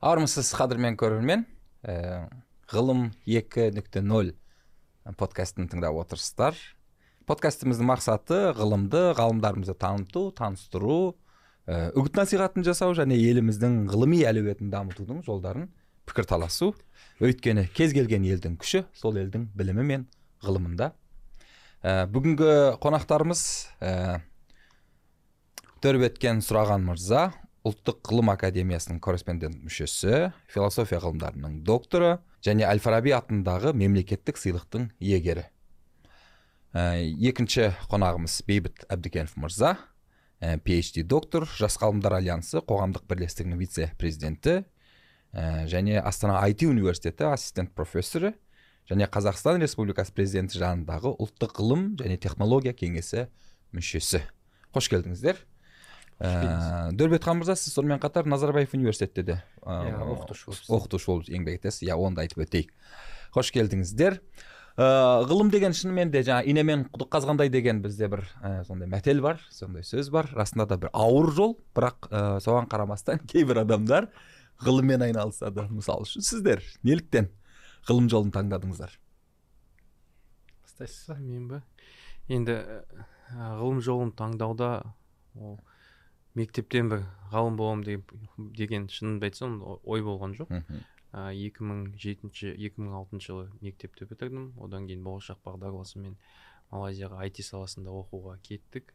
армысыз қадірмен көрермен. Ә, ғылым екі нүкте нөл подкастын тыңдап отырсыздар. Подкастымыздың мақсаты ғылымды ғалымдарымызды таныту таныстыру ә, үгіт насихатын жасау және еліміздің ғылыми әлеуетін дамытудың жолдарын пікірталасу. Өйткені кез келген елдің күші сол елдің білімі мен ғылымында. Ә, бүгінгі қонақтарымыз ә, төрбеткен сұраған мырза ұлттық ғылым академиясының корреспондент мүшесі философия ғылымдарының докторы және әл фараби атындағы мемлекеттік сыйлықтың иегері. Ә, екінші қонағымыз бейбіт әбдікенов мырза ә, phd доктор жас ғалымдар альянсы қоғамдық бірлестігінің вице президенті ә, және астана IT университеті ассистент профессоры және қазақстан республикасы президенті жанындағы ұлттық ғылым және технология кеңесі мүшесі. Қош келдіңіздер. Ә, дөрбетхан мырза сіз сонымен қатар назарбаев университетте де иә оқытушы болып оқытушы болып еңбек етесіз иә оны да айтып өтейік. Қош келдіңіздер. Ә, ғылым деген шынымен де жаңағы инемен құдық қазғандай деген бізде бір ә, сондай мәтел бар сондай сөз бар. Расында да бір ауыр жол бірақ ә, соған қарамастан кейбір адамдар ғылыммен айналысады. Мысалы үшін сіздер неліктен ғылым жолын таңдадыңыздар? Бастайсыз ба мен ба енді ғылым жолын таңдауда ол мектептен бір ғалым боламын деп деген шынымды айтсам ой болған жоқ. Екі мың жетінші екі мың алтыншы жылы мектепті бітірдім. Одан кейін болашақ бағдарламасымен малайзияға IT саласында оқуға кеттік.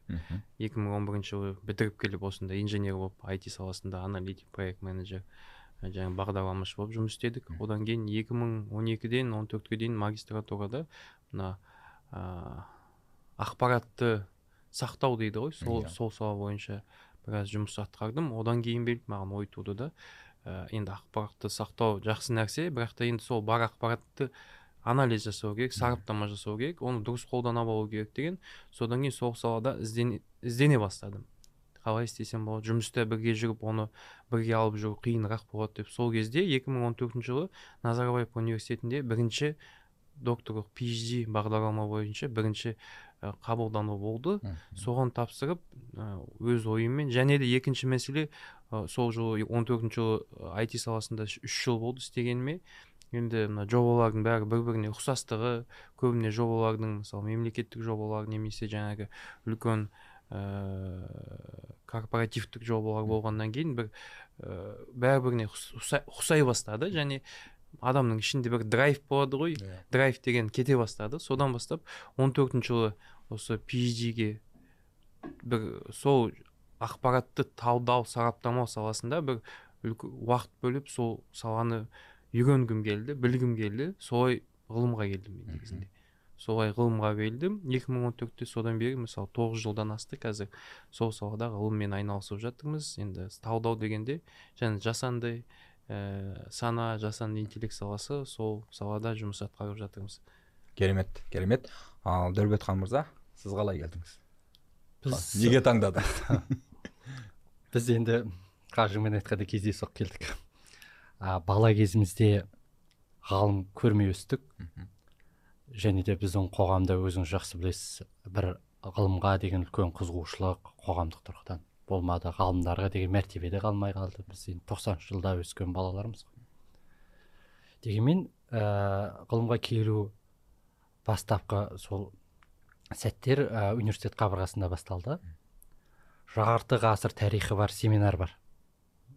Екі мың он бірінші жылы бітіріп келіп осында инженер болып IT саласында аналитик проект менеджер жаңағы бағдарламашы болып жұмыс істедік. Одан кейін 2012-ден 14-ке дейін магистратурада мына ақпаратты сақтау дейді ғой сол иә. сол сала бойынша біраз жұмыс атқардым. Одан кейін келіп маған ой туды да. Ә, енді ақпаратты сақтау жақсы нәрсе бірақ та енді сол бар ақпаратты анализ жасау керек сараптама жасау керек оны дұрыс қолдана алу керек деген. Содан кейін сол салада іздене, іздене бастадым. Қалай істесем болады? Жұмыста бірге жүріп оны бірге алып жүру қиынырақ болады деп. Сол кезде 2014 жылы назарбаев университетінде бірінші докторлық phd бағдарлама бойынша бірінші қабылдану болды. Соған тапсырып өз ойыммен және де екінші мәселе сол жылы 14 төртінші жылы IT саласында үш жыл болды істегеніме. Енді мына жобалардың бәрі бір біріне ұқсастығы көбіне жобалардың мысалы мемлекеттік жобалар немесе жаңағы үлкен ә, корпоративтік жобалар болғаннан кейін бір ә, бәрі біріне ұқсай бастады. Және адамның ішінде бір драйв болады ғой. Yeah. Иә. драйв деген кете бастады. Содан бастап 14 төртінші жылы осы phd бір сол ақпаратты талдау сараптамау саласында бір уақыт бөліп сол саланы үйренгім келді білгім келді. Солай ғылымға келдім мен негізінде. Солай ғылымға келдім. 2014-те содан бері мысалы тоғыз жылдан асты қазір сол салада ғылыммен айналысып жатырмыз. Енді талдау дегенде және жасанды ә, сана жасанды интеллект саласы сол салада жұмыс атқарып жатырмыз. Керемет керемет. Ал дәулетхан мырза сіз қалай келдіңіз? Біз неге таңдадыңыз? Біз енді қажымен айтқанда кездейсоқ келдік. А, бала кезімізде ғалым көрмей өстік. Және де біздің қоғамда өзіңіз жақсы білесіз бір ғылымға деген үлкен қызығушылық қоғамдық тұрғыдан. Болмады ғалымдарға деген мәртебе де қалмай қалды. Біз енді тоқсаныншы жылда өскен балалармыз ғой. Дегенмен ә, ғылымға келу бастапқы сол сәттер ә, университет қабырғасында басталды. Жарты ғасыр тарихы бар семинар бар.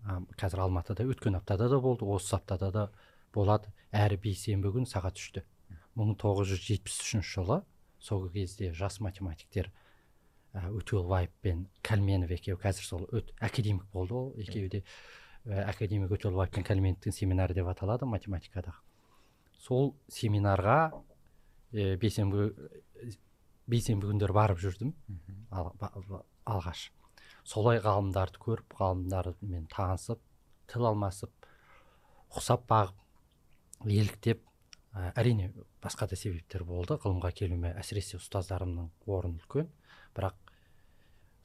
Ә, қазір алматыда өткен аптада да болды осы аптада да болады. Әр бейсенбі күн сағат үште. Мың тоғыз жүз жетпіс үшінші жылы сол кезде жас математиктер өтелбаев пен кәлменов екеуі қазір сол өт академик болды ол. Екеуі де академик өтелбаев пен кәлменовтің семинары деп аталады математикадағы сол семинарға ә, бейсенбі бейсенбі күндері барып жүрдім. Алғаш. Солай ғалымдарды көріп ғалымдармен танысып тіл алмасып ұқсап бағып еліктеп ә, әрине басқа да себептер болды. Ғылымға келуіме әсіресе ұстаздарымның орны үлкен. Бірақ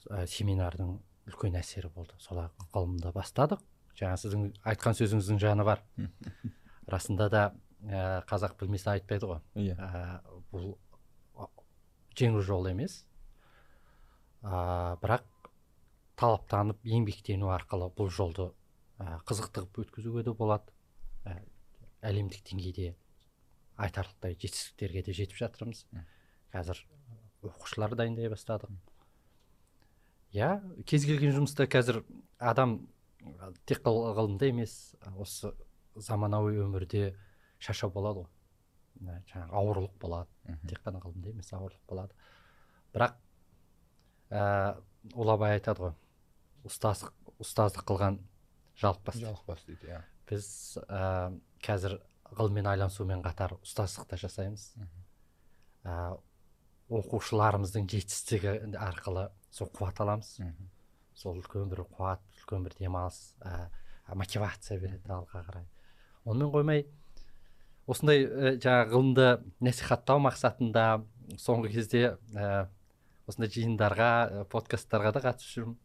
ә, семинардың үлкен әсері болды. Солай ғылымды бастадық. Жаңа сіздің айтқан сөзіңіздің жаны бар. Расында да ә, қазақ білмесе айтпайды ғой. Иә. Ә, бұл жеңіл жол емес. Ә, бірақ талаптанып еңбектену арқылы бұл жолды ә, өткізуге де болады. Ә, әлемдік деңгейде айтарлықтай жетістіктерге де жетіп жатырмыз. Қазір оқушылар дайындай бастадық иә кез келген жұмыста қазір адам тек ғылымда емес осы заманауи өмірде шаршау болады ғой. Жаңағы ауырлық болады. Тек қана ғылымда емес ауырлық болады. Бірақ ә, ұлы абай айтады ғой ұстаздық ұстаздық қылған жалықпас жалықпас дейді иә. Біз ә, қазір ғылыммен айналысумен қатар ұстаздық та жасаймыз. Ә, оқушыларымыздың жетістігі арқылы сол қуат аламыз. Сол үлкен бір қуат үлкен бір демалыс ә, мотивация береді алға қарай. Онымен қоймай осындай ә, жаңағы ғылымды насихаттау мақсатында соңғы кезде ә, осындай жиындарға ә, подкасттарға да қатысып жүрмін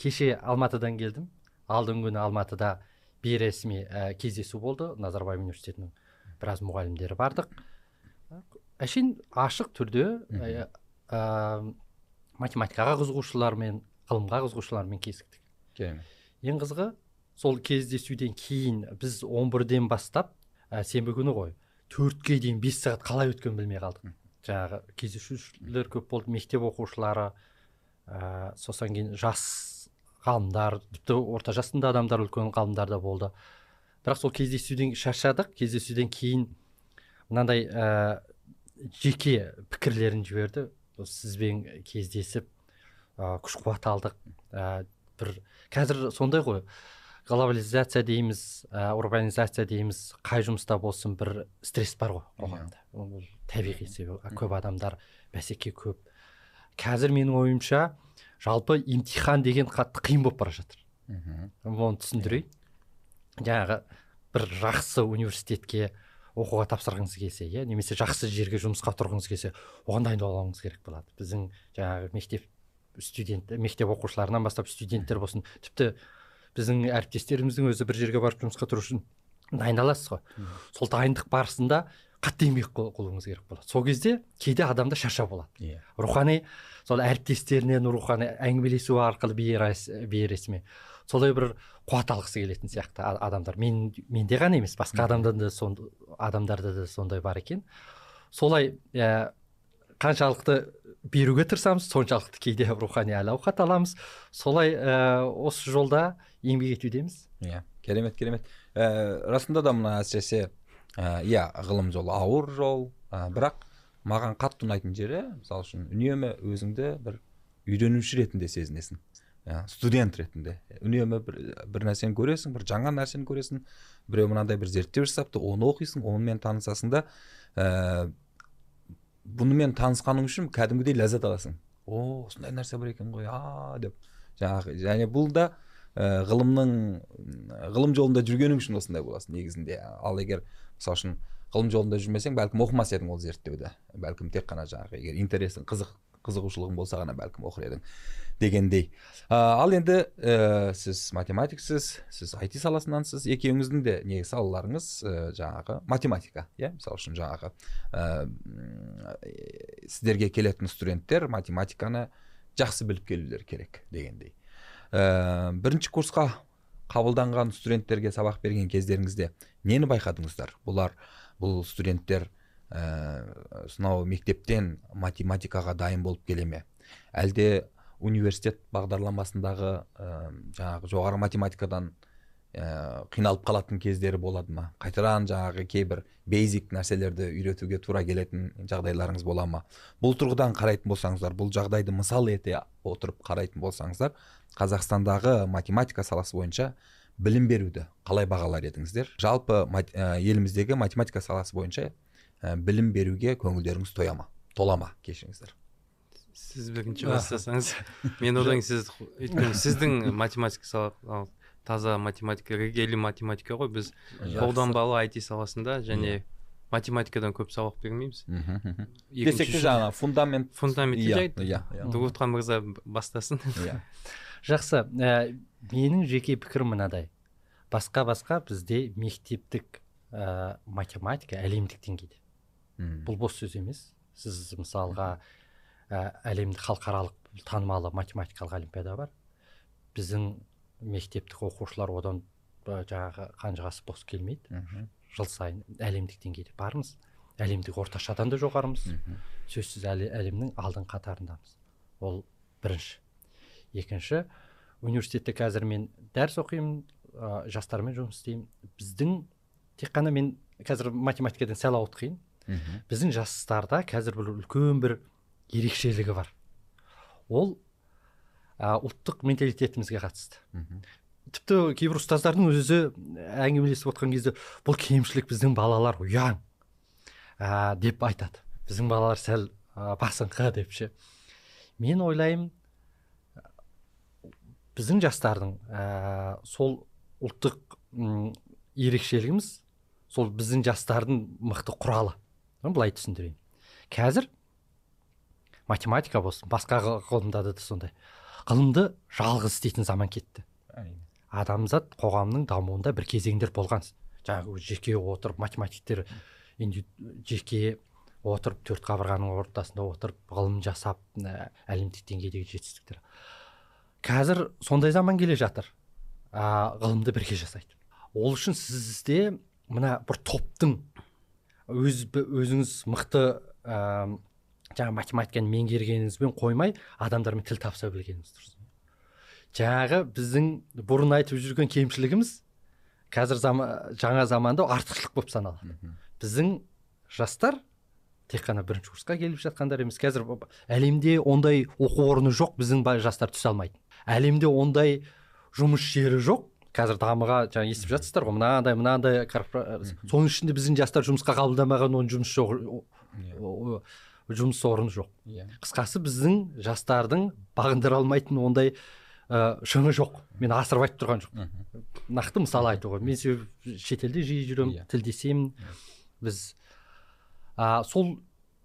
кеше алматыдан келдім. Алдыңғы күні алматыда бейресми ә, кездесу болды. Назарбаев университетінің біраз мұғалімдері бардық. Әшейін ашық түрде ә, ә, математикаға қызығушылармен ғылымға қызығушылармен кезіктік. Керемет ең қызығы сол кездесуден кейін біз 11-ден бастап ә, сенбі күні ғой төртке дейін бес сағат қалай өткенін білмей қалдық. Жаңағы кездесушілер көп болды мектеп оқушылары ә, сосын кейін жас ғалымдар тіпті орта жасында адамдар үлкен ғалымдар да болды. Бірақ сол кездесуден шаршадық. Кездесуден кейін мынандай ә, жеке пікірлерін жіберді. Сізбен кездесіп ә, күш қуат алдық. Ә, бір қазір сондай ғой. Глобализация дейміз ә, урбанизация дейміз. Қай жұмыста болсын бір стресс бар ғой қоғамда. Ол табиғи себебі көп адамдар бәсеке көп. Қазір менің ойымша жалпы емтихан деген қатты қиын болып бара жатыр. Оны түсіндірейін. Жаңағы бір жақсы университетке оқуға тапсырғыңыз келсе иә немесе жақсы жерге жұмысқа тұрғыңыз келсе оған дайындалуыңыз керек болады. Біздің жаңағы мектеп студент мектеп оқушыларынан бастап студенттер болсын тіпті біздің әріптестеріміздің өзі бір жерге барып жұмысқа тұру үшін дайындаласыз ғой. Сол дайындық барысында қатты еңбек қылуыңыз керек болады. Сол кезде кейде адамда шаршау болады. Иә. Рухани сол әріптестерінен рухани әңгімелесу арқылы бейресми солай бір қуат алғысы келетін сияқты адамдар. Мен менде ғана емес басқа адамдарда да сон, адамдарда да сондай бар екен. Солай ә, қаншалықты беруге тырысамыз соншалықты кейде рухани әл ауқат аламыз. Солай ә, осы жолда еңбек етудеміз иә керемет керемет. Ә, расында да мына әсіресе иә ғылым жолы ауыр жол ә, бірақ маған қатты ұнайтын жері мысалы үшін үнемі өзіңді бір үйренуші ретінде сезінесің. ә, студент ретінде. Үнемі бір, бір нәрсені көресің бір жаңа нәрсені көресің. Біреу мынандай бір зерттеу жасапты оны оқисың онымен танысасың да ә, бұнымен танысқаның үшін кәдімгідей ләззат аласың. О осындай нәрсе бар екен ғой а деп. Жаңағы және бұл да ә, ғылымның ғылым жолында жүргенің үшін осындай боласың негізінде. Ал егер мысалы үшін ғылым жолында жүрмесең бәлкім оқымас едің ол зерттеуді. Бәлкім тек қана жаңағы егер интересің қызық қызығушылығың болса ғана бәлкім оқыр едің дегендей. Ә, ал енді ә, сіз математиксіз сіз IT саласынансыз екеуіңіздің де негізі салаларыңыз ә, жаңағы математика иә? Мысалы үшін жаңағы ә, сіздерге келетін студенттер математиканы жақсы біліп келулері керек дегендей. Ә, бірінші курсқа қабылданған студенттерге сабақ берген кездеріңізде нені байқадыңыздар? Бұлар бұл студенттер ә, сонау мектептен математикаға дайын болып келе ме? Әлде университет бағдарламасындағы ә, жаңағы жоғары математикадан ә, қиналып қалатын кездері болады ма? Қайтадан жаңағы кейбір бейзик нәрселерді үйретуге тура келетін жағдайларыңыз бола ма? Бұл тұрғыдан қарайтын болсаңыздар бұл жағдайды мысал ете отырып қарайтын болсаңыздар қазақстандағы математика саласы бойынша білім беруді қалай бағалар едіңіздер? Жалпы ә, еліміздегі математика саласы бойынша ә, білім беруге көңілдеріңіз тоя ма тола ма кешіріңіздер. Сіз бірінші бастасаңыз мен одан кейін сіз өйткені сіздің математика сала таза математика регели математика ғой. Біз қолданбалы IT саласында және математикадан көп сабақ бермейміз. Десек те жаңағы фундамент фундаментті иә иә дугутхан мырза бастасын. Иә. Жақсы. Ә, менің жеке пікірім мынадай. Басқа басқа бізде мектептік ә, математика әлемдік деңгейде. Бұл бос сөз емес. Сіз мысалға ә, әлемдік халықаралық танымалы математикалық олимпиада бар. Біздің мектептік оқушылар одан жаңағы қанжығасы бос келмейді. Жыл сайын әлемдік деңгейде бармыз. Әлемдік орташадан да жоғарымыз. Сөзсіз әлі, әлемнің алдын қатарындамыз. Ол бірінші. Екінші университетте қазір мен дәріс оқимын ә, жастармен жұмыс істеймін. Біздің тек қана мен қазір математикадан сәл ауытқиын біздің жастарда қазір бір үлкен бір ерекшелігі бар. Ол ә, ұлттық менталитетімізге қатысты. Тіпті кейбір ұстаздардың өзі әңгімелесіп отқан кезде бұл кемшілік біздің балалар ұяң ә, деп айтады. Біздің балалар сәл ә, басыңқы! деп ше. Мен ойлаймын біздің жастардың ә, сол ұлттық ерекшелігіміз сол біздің жастардың мықты құралы. Былай түсіндірейін. Қазір математика болсын басқа ғылымда да сондай ғылымды жалғыз істейтін заман кетті. Адамзат қоғамның дамуында бір кезеңдер болған. Жаңағы жеке отырып математиктер жеке отырып төрт қабырғаның ортасында отырып ғылым жасап әлемдік деңгейдегі жетістіктер. Қазір сондай заман келе жатыр. Ғылымды бірге жасайды. Ол үшін сізде мына бір топтың өз өзіңіз мықты ә, жаңағы математиканы меңгергеніңізбен қоймай адамдармен тіл табыса білгеніңіз дұрыс. Жаңағы біздің бұрын айтып жүрген кемшілігіміз қазір зама, жаңа заманда артықшылық болып саналады. Біздің жастар тек қана бірінші курсқа келіп жатқандар емес. Қазір әлемде ондай оқу орны жоқ біздің жастар түсе алмайды әлемде ондай жұмыс жері жоқ қазір дамыға жаңа естіп жатсыздар ғой мынандай мынандай соның ішінде біздің жастар жұмысқа қабылдамаған оның жұмыс жоқ иә. жұмыс орны жоқ. Иә. Қысқасы біздің жастардың бағындыра алмайтын ондай ә, шыңы жоқ. Мен асырып айтып тұрған жоқпын. Нақты мысал айтуға мен себебі шетелде жиі жүремін yeah. Иә. тілдесемін біз ә, сол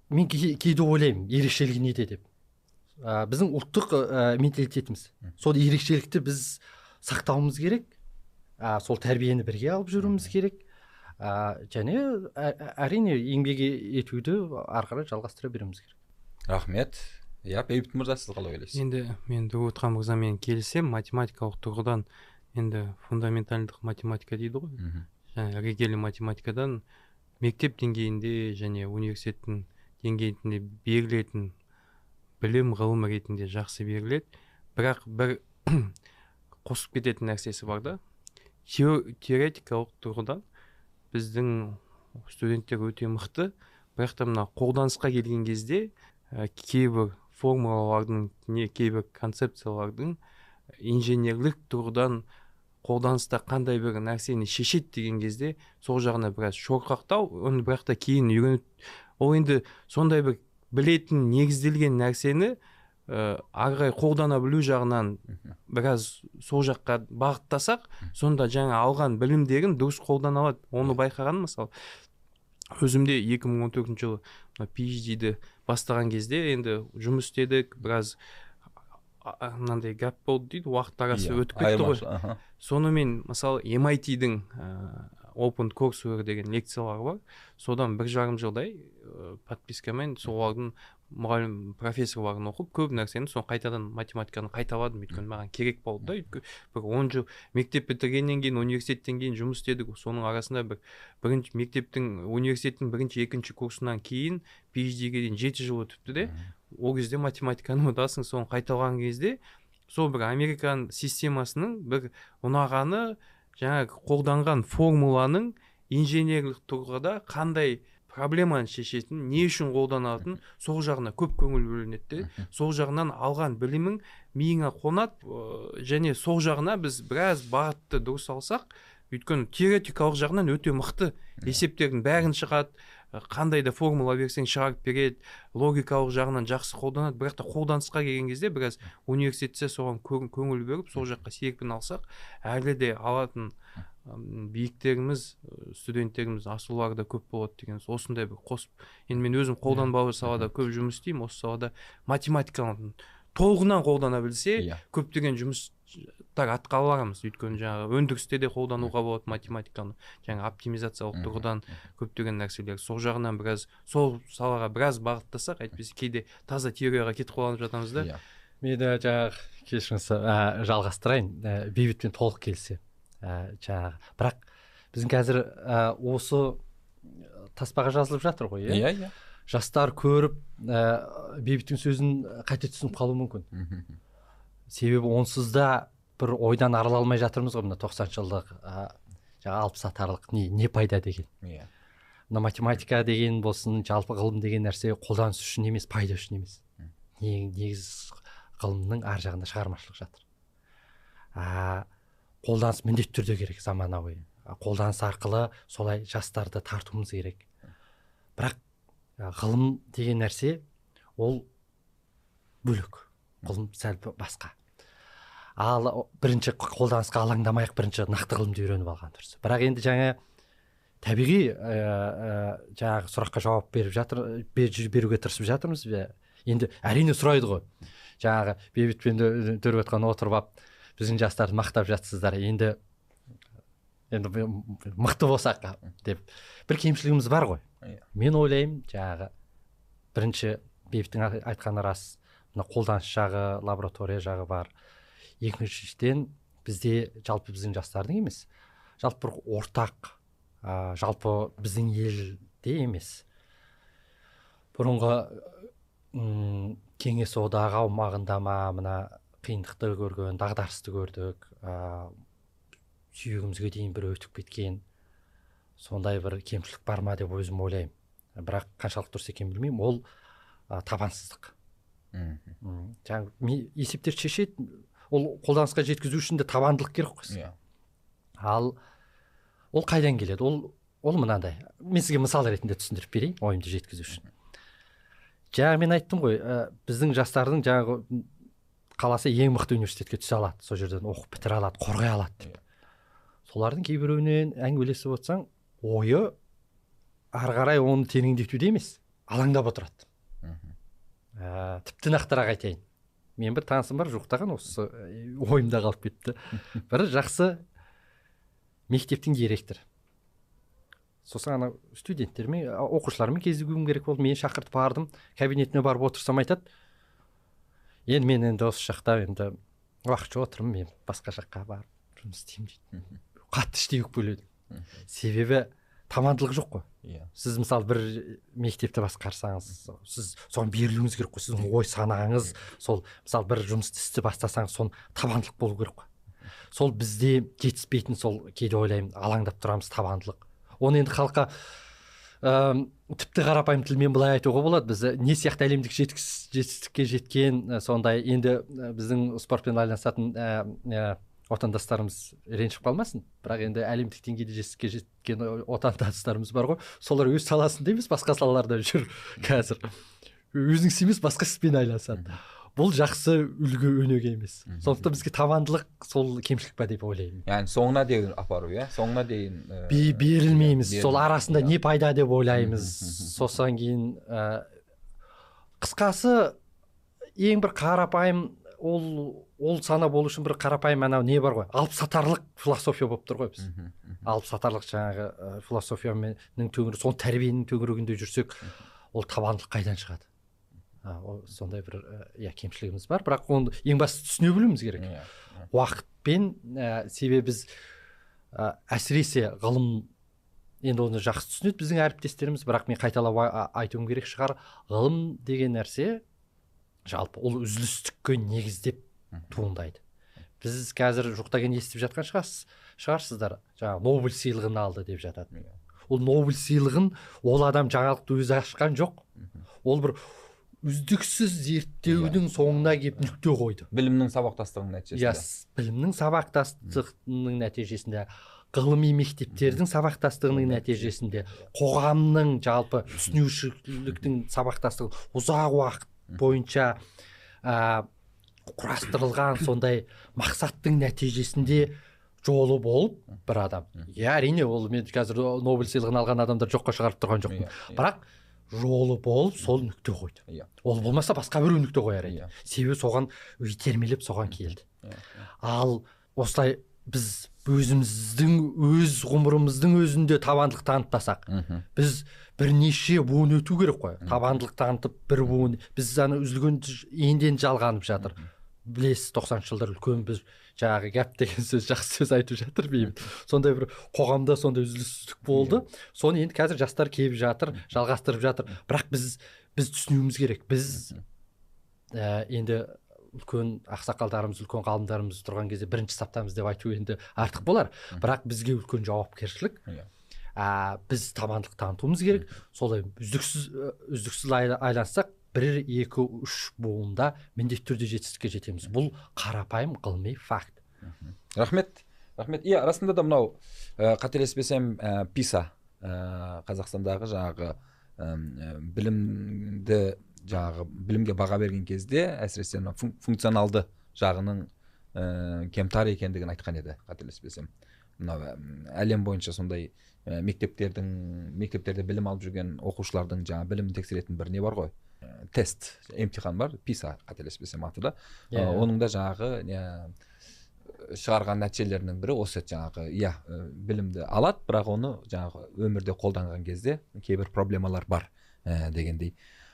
мен кейде ойлаймын ерекшелігі неде деп. Ә, біздің ұлттық ә, менталитетіміз. Сол ерекшелікті біз сақтауымыз керек. Ә, сол тәрбиені бірге алып жүруіміз керек. Ә, және әрине еңбек етуді ары қарай жалғастыра беруіміз керек. Рахмет. Иә бейбіт мырза сіз қалай ойлайсыз? Енді мен даутхан мырзамен келісемін математикалық тұрғыдан енді фундаментальдық математика дейді ғой. Және регели математикадан мектеп деңгейінде және университеттің деңгейінде берілетін білім ғылым ретінде жақсы беріледі. Бірақ бір қосып кететін нәрсесі бар да теоретикалық тұрғыдан біздің студенттер өте мықты. Бірақ та мына қолданысқа келген кезде ә, кейбір формулалардың не кейбір концепциялардың инженерлік тұрғыдан қолданыста қандай бір нәрсені шешеді деген кезде сол жағына біраз шорқақтау оны бірақ та кейін үйреніп ол енді сондай бір білетін негізделген нәрсені ә, ары қарай қолдана білу жағынан біраз сол жаққа бағыттасақ сонда жаңа алған білімдерін дұрыс қолдана алады. Оны байқағаным мысалы өзімде 2014 жылы phd бастаған кезде енді жұмыс істедік біраз мынандай гәп болды дейді уақыт арасы иә, өтіп кетті ғой. сонымен мысалы MIT-дің open courseware деген лекциялар бар. Содан бір жарым жылдай ә, подпискамен солардың мұғалім профессорларын оқып көп нәрсені соны қайтадан математиканы қайталадым өйткені маған керек болды да өйткені бір он жыл мектеп бітіргеннен кейін университеттен кейін жұмыс істедік. Соның арасында бір бірінші мектептің университеттің бірінші екінші курсынан кейін phd дейін жеті жыл өтіпті де. Ол кезде математиканы ұмытасың соны қайталаған кезде сол бір американ системасының бір ұнағаны жаңағы қолданған формуланың инженерлік тұрғыда қандай проблеманы шешетін не үшін қолданатын сол жағына көп көңіл бөлінеді де. Сол жағынан алған білімің миыңа қонады және сол жағына біз біраз бағытты дұрыс алсақ өйткені теоретикалық жағынан өте мықты есептердің бәрін шығады. Қандай да формула берсең шығарып береді логикалық жағынан жақсы қолданады. Бірақ та қолданысқа келген кезде біраз университетте соған көңіл бөліп сол жаққа серпін алсақ әлі де алатын биіктеріміз студенттеріміз асулары да көп болады деген осындай бір қосып енді мен өзім қолданбалы салада көп жұмыс істеймін осы салада математиканы толығынан қолдана білсе yeah. Иә. көптеген жұмыстар атқара аламыз өйткені жаңағы өндірісте де қолдануға болады математиканы. Жаңа оптимизациялық тұрғыдан көптеген нәрселер сол жағынан біраз сол салаға біраз бағыттасақ әйтпесе кейде таза теорияға кетіп қалып жатамыз да. Иә. Мен жаңағы кешіріңіз жалғастырайын. Бейбітпен толық келісемін. Ә, жаңағы бірақ біздің қазір ә, осы таспаға жазылып жатыр ғой иә? Иә иә. Жастар көріп ә, бейбіттің сөзін қате түсініп қалуы мүмкін. Себебі онсыз да бір ойдан арыла алмай жатырмыз ғой мына тоқсаныншы жылдық ә, жаңағы алпыс атарлық не, не пайда деген. Иә. Мына математика деген болсын жалпы ғылым деген нәрсе қолданыс үшін емес пайда үшін емес. Не- негіз ғылымның ар жағында шығармашылық жатыр. Қолданыс міндетті түрде керек заманауи. Қолданыс арқылы солай жастарды тартуымыз керек. Бірақ ғылым деген нәрсе ол бөлек. Ғылым сәл басқа. Ал бірінші қолданысқа алаңдамай-ақ бірінші нақты ғылымды үйреніп алған дұрыс. Бірақ енді жаңа табиғи ә, жаңағы сұраққа жауап беріп жатыр бер- беруге тырысып жатырмыз. Енді әрине сұрайды ғой. Жаңағы бейбітпен отырып алып біздің жастарды мақтап жатсыздар. Енді енді мықты болсақ деп. Бір кемшілігіміз бар ғой. Иә. мен ойлаймын жаңағы бірінші бейбіттің ай- айтқаны рас. Мына қолданыс жағы лаборатория жағы бар. Екіншіден бізде жалпы біздің жастардың емес жалпы бір ортақ ә, жалпы біздің елде емес. Бұрынғы кеңес одағы аумағында ма мына қиындықты көрген дағдарысты көрдік ә, сүйегімізге дейін бір өтіп кеткен сондай бір кемшілік бар ма деп өзім ойлаймын бірақ қаншалықты дұрыс екенін білмеймін ол ә, табансыздық мхм. Жаңағы есептерді шешеді ол қолданысқа жеткізу үшін де табандылық керек қой. Иә. Ал ол қайдан келеді? Ол ол мынандай. Мен сізге мысал ретінде түсіндіріп берейін ойымды жеткізу үшін. Жаңа мен айттым ғой ә, біздің жастардың жаңағы қаласа ең мықты университетке түсе алады сол жерден оқып бітіре алады қорғай алады деп. Солардың кейбіреуінен әңгімелесіп отырсаң ойы ары қарай оны тереңдетуде емес алаңдап отырады. Ә, тіпті нақтырақ айтайын. Мен бір танысым бар жуықтаған осы ойымда қалып кетті. Бір жақсы мектептің директоры. Сосын ана студенттермен оқушылармен кезігуім керек болды. Мен шақыртып бардым. Кабинетіне барып отырсам айтады енді мен енді осы жақта енді уақытша отырмын мен басқа жаққа барып жұмыс істеймін дейді. Қатты іштей өкпеледім себебі табандылық жоқ қой. Иә. Сіз мысалы бір мектепті басқарсаңыз сіз соған берілуіңіз керек қой сіздің ой санаңыз. Сол мысалы бір жұмысты істі бастасаңыз соны табандылық болу керек қой. Сол бізде жетіспейтін сол кейде ойлаймын алаңдап тұрамыз табандылық. Оны енді халыққа тіпті қарапайым тілмен былай айтуға болады. Біз не сияқты әлемдік жетістікке жеткен ә, сондай енді ә, біздің спортпен айналысатын ә, ә, отандастарымыз ренжіп қалмасын. Бірақ енді әлемдік деңгейде жетістікке жеткен отандастарымыз бар ғой. Солар өз саласында емес басқа салаларда жүр қазір. Өзінің ісі емес басқа іспен айналысады. Бұл жақсы үлгі өнеге емес. Сондықтан бізге табандылық сол кемшілік па деп ойлаймын. Яғни соңына дейін апару иә? Соңына дейін ә, Бе- берілмейміз. сол арасында иә. не пайда деп ойлаймыз. Сосын кейін ә, қысқасы ең бір қарапайым ол ол сана болу үшін бір қарапайым анау не бар ғой? Алып сатарлық философия болып тұр ғой біз. Алып сатарлық жаңағы ә, философияның төңірегі сол тәрбиенің төңірегінде жүрсек ол табандылық қайдан шығады? Сондай бір ә, иә кемшілігіміз бар. Бірақ оны ең бастысы түсіне білуіміз керек. Иә, уақытпен ә, себебі біз ә, әсіресе ғылым енді оны жақсы түсінеді біздің әріптестеріміз. Бірақ мен қайталап айтуым керек шығар. Ғылым деген нәрсе жалпы ол үзілістікке негіздеп туындайды. Біз қазір жоқтаген естіп жатқан шығарсыз шығарсыздар. Жаңағы нобель сыйлығын алды деп жатады Иә. ол нобель сыйлығын ол адам жаңалықты өзі ашқан жоқ. Ол бір үздіксіз зерттеудің соңына келіп нүкте қойды. Білімнің сабақтастығының нәтижесінде. Иә с- білімнің сабақтастығының нәтижесінде ғылыми мектептердің сабақтастығының нәтижесінде қоғамның жалпы түсінушіліктің сабақтастығы ұзақ уақыт бойынша ә, құрастырылған сондай мақсаттың нәтижесінде жолы болып бір адам. Иә әрине ол мен қазір нобель сыйлығын алған адамдар жоққа шығарып тұрған жоқпын. Иә, иә. бірақ жолы болып сол нүкте қойды. Иә. ол болмаса басқа біреу нүкте қояр еді. Иә. себебі соған итермелеп соған келді. Иә, ал осылай біз өзіміздің өз ғұмырымыздың өзінде табандылық танытпасақ біз бірнеше буын өту керек қой. Табандылық танытып бір буын. Біз ана үзілген енден жалғанып жатыр. Білесіз тоқсаныншы жылдар үлкен бір жаңағы гәп деген сөз жақсы сөз айтып жатыр бейбіт сондай бір қоғамда сондай үзіліссіздік болды. Соны енді қазір жастар келіп жатыр жалғастырып жатыр. Бірақ біз біз түсінуіміз керек. Біз ә, енді үлкен ақсақалдарымыз үлкен ғалымдарымыз тұрған кезде бірінші саптамыз деп айту енді артық болар. Бірақ бізге үлкен жауапкершілік. Иә. ә, біз табандылық танытуымыз керек. Солай үздіксіз үздіксіз айлассақ бір екі үш буында міндетті түрде жетістікке жетеміз. Бұл қарапайым ғылыми факт. Рахмет. Рахмет. Иә расында да мынау ә, қателеспесем ә, писа ә, қазақстандағы жаңағы ә, білімді жаңағы білімге баға берген кезде әсіресе мына функционалды жағының ә, кемтар екендігін айтқан еді қателеспесем. Мынау әлем бойынша сондай ә, мектептердің мектептерде білім алып жүрген оқушылардың жаңа білімін тексеретін бір не бар ғой? Тест емтихан бар писа қателеспесем аты да yeah. Оның да жаңағы не шығарған нәтижелерінің бірі осы жаңағы иә білімді алады бірақ оны жаңағы өмірде қолданған кезде кейбір проблемалар бар ә, дегендей.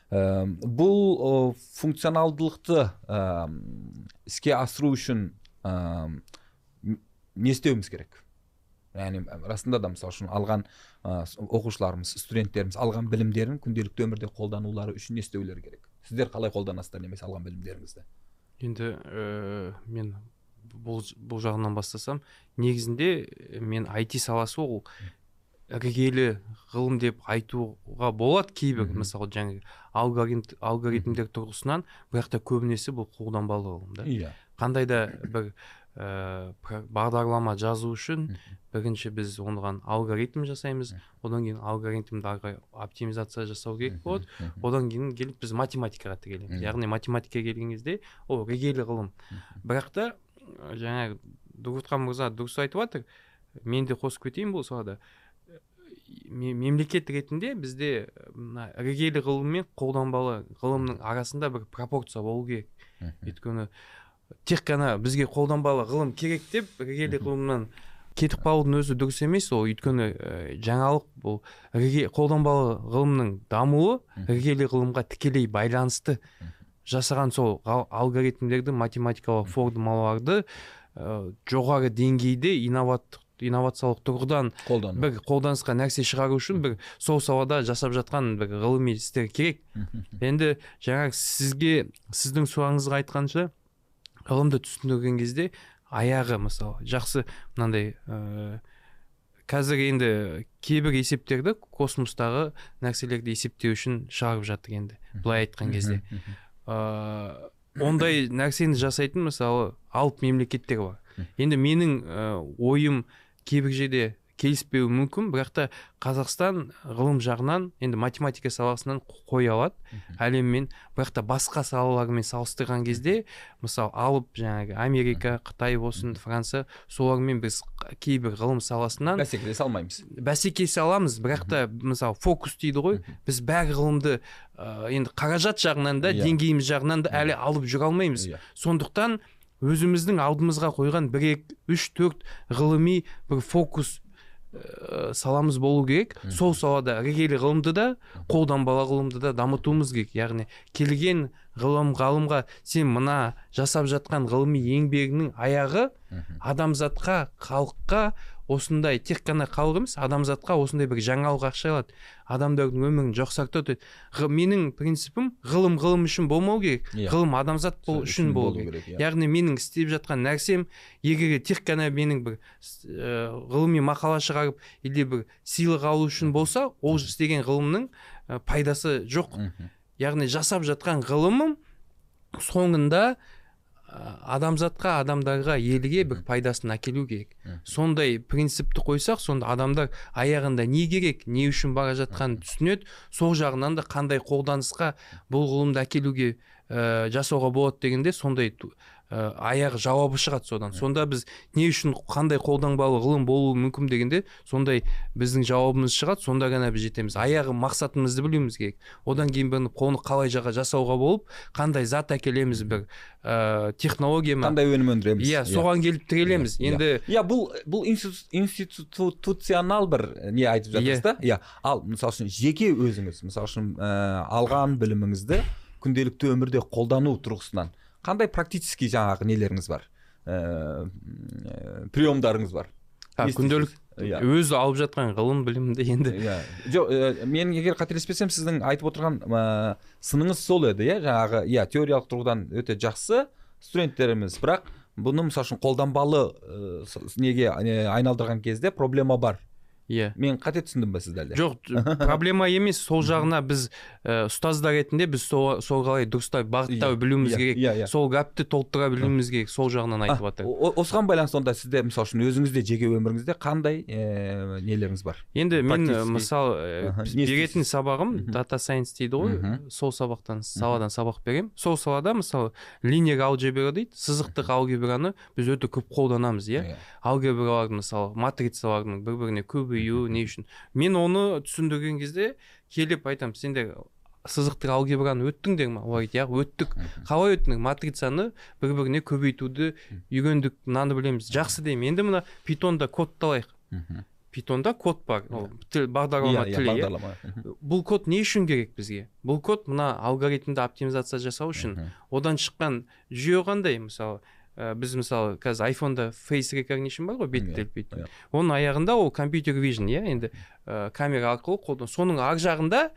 Ә, бұл ә, функционалдылықты ә, іске асыру үшін ә, не істеуіміз керек? Яғни расында да мысалы үшін алған ә, оқушыларымыз студенттеріміз алған білімдерін күнделікті өмірде қолданулары үшін не істеулері керек? Сіздер қалай қолданасыздар немесе алған білімдеріңізді? Енді ә, мен бұл, бұл жағынан бастасам негізінде мен IT саласы ол іргелі ғылым деп айтуға болады кейбір мысалы жаңағы алгоритм, алгоритмдер тұрғысынан бірақ та көбінесе бұл қолданбалы ғылым да. Иә. Қандай да бір ә, бағдарлама жазу үшін бірінші біз оған алгоритм жасаймыз. Одан кейін алгоритмді ары қарай оптимизация жасау керек болады. одан кейін келіп біз математикаға тірелеміз. Яғни математикаға келген кезде ол іргелі ғылым бірақ та жаңағы дұрғұтхан мырза дұрыс айтып жатыр. Мен де қосып кетейін бұл салада мемлекет ретінде бізде мына іргелі ғылым мен қолданбалы ғылымның арасында бір пропорция болу керек. Өйткені тек қана бізге қолданбалы ғылым керек деп іргелі ғылымнан кетіп қалудың өзі дұрыс емес. Ол өйткені ә, жаңалық бұл қолданбалы ғылымның дамуы іргелі ғылымға тікелей байланысты жасаған сол алгоритмдерді математикалық формулаларды ә, жоғары деңгейде инновациялық тұрғыдан қолдану. бір қолданысқа нәрсе шығару үшін бір сол салада жасап жатқан бір ғылыми істер керек. Енді жаңа сізге сіздің сұрағыңызға айтқанша ғылымды түсіндірген кезде аяғы мысалы жақсы мынандай ә, қазір енді кейбір есептерді космостағы нәрселерді есептеу үшін шығарып жатыр енді былай айтқан кезде. Ә, ондай нәрсені жасайтын мысалы алып мемлекеттер бар. Енді менің ә, ойым кейбір жерде келіспеуі мүмкін. Бірақ та қазақстан ғылым жағынан енді математика саласынан қоя алады әлеммен. Бірақ та басқа салалармен салыстырған кезде мысалы алып жаңағы америка қытай болсын франция солармен біз кейбір ғылым саласынан бәсекелесе алмаймыз. бәсекелесе аламыз бірақ та мысалы фокус дейді ғой. Біз бәр ғылымды ә, енді қаражат жағынан да Иә. деңгейіміз жағынан да әлі алып жүре алмаймыз. Иә. сондықтан өзіміздің алдымызға қойған бір екі үш төрт ғылыми бір фокус ә, саламыз болу керек. Сол салада іргелі ғылымды да қолданбалы ғылымды да дамытуымыз керек. Яғни келген ғылым ғалымға сен мына жасап жатқан ғылыми еңбегіңнің аяғы адамзатқа халыққа осындай тек қана халық емес адамзатқа осындай бір жаңалық ақша алады. Адамдардың өмірін жақсартады менің принципім ғылым ғылым үшін болмау керек. Иә. ғылым адамзат бол, үшін болу керек. иә. яғни менің істеп жатқан нәрсем егер тек қана менің бір ә, ғылыми мақала шығарып или бір сыйлық алу үшін болса ол істеген ғылымның ә, пайдасы жоқ. Яғни жасап жатқан ғылымым соңында адамзатқа адамдарға елге бір пайдасын әкелу керек. Сондай принципті қойсақ сонда адамдар аяғында не керек не үшін бара жатқанын түсінеді. Сол жағынан да қандай қолданысқа бұл ғылымды әкелуге ә, жасауға болады дегенде сондай ә, аяғы жауабы шығады содан. Сонда біз не үшін қандай қолданбалы ғылым болуы мүмкін дегенде сондай біздің жауабымыз шығады сонда ғана біз жетеміз. Аяғы мақсатымызды білуіміз керек. Одан кейін бұны оны қалай жаға жасауға болып қандай зат әкелеміз бір ә, технология ма қандай өнім өндіреміз? Иә соған келіп тірелеміз. Иә, енді иә. Бұл бұл институ- институционал бір не айтып жатырсыз Иә. да? Иә. Ал мысалы үшін жеке өзіңіз мысалы үшін ә, алған біліміңізді күнделікті өмірде қолдану тұрғысынан қандай практический жаңағы нелеріңіз бар? Ә, приемдарыңыз бар? А Не күнделік иә. өзі алып жатқан ғылым білімді енді. Иә. Жоқ ә, мен егер қателеспесем сіздің айтып отырған ә, сыныңыз сол еді иә? Жаңағы иә теориялық тұрғыдан өте жақсы студенттеріміз. Бірақ бұны мысалы үшін қолданбалы ә, неге не, айналдырған кезде проблема бар. Иә. Мен қате түсіндім ба сізді әлде жоқ проблема емес сол жағына біз ә, ұстаздар ретінде біз сол сол қалай дұрыстап бағыттау Иә, білуіміз иә, керек иә, иә. сол гәпті толықтыра білуіміз керек сол жағынан айтып жатыр осыған байланысты онда сізде мысалы үшін өзіңізде жеке өміріңізде қандай ә, нелеріңіз бар? Енді мен мысалы беретін сабағым дата сайенс дейді ғой. Сол сабақтан саладан сабақ беремін. Сол салада мысалы линияр алгебра дейді сызықтық алгебраны біз өте көп қолданамыз иә. Алгебралардың мысалы матрицалардың бір біріне көбеюі не үшін. Мен оны түсіндірген кезде келіп айтамын сендер сызықтық алгебраны өттіңдер ма? Олар айтады иә өттік. Қалай өттіңдер? Матрицаны бір біріне көбейтуді үйрендік мынаны білеміз. Жақсы деймін. Енді мына питонда кодты алайық Мгм. питонда код бар. Ол тіл бағдарлама Иә, иә, тілі иә. Мгм. бұл код не үшін керек бізге? Бұл код мына алгоритмді оптимизация жасау үшін. Одан шыққан жүйе қандай? Мысалы ә, біз мысалы қазір айфонда face recognition бар ғой бет телпейтін иә. оның аяғында ол компьютер vision иә енді ә, камера арқылы қолдан соның ар жағында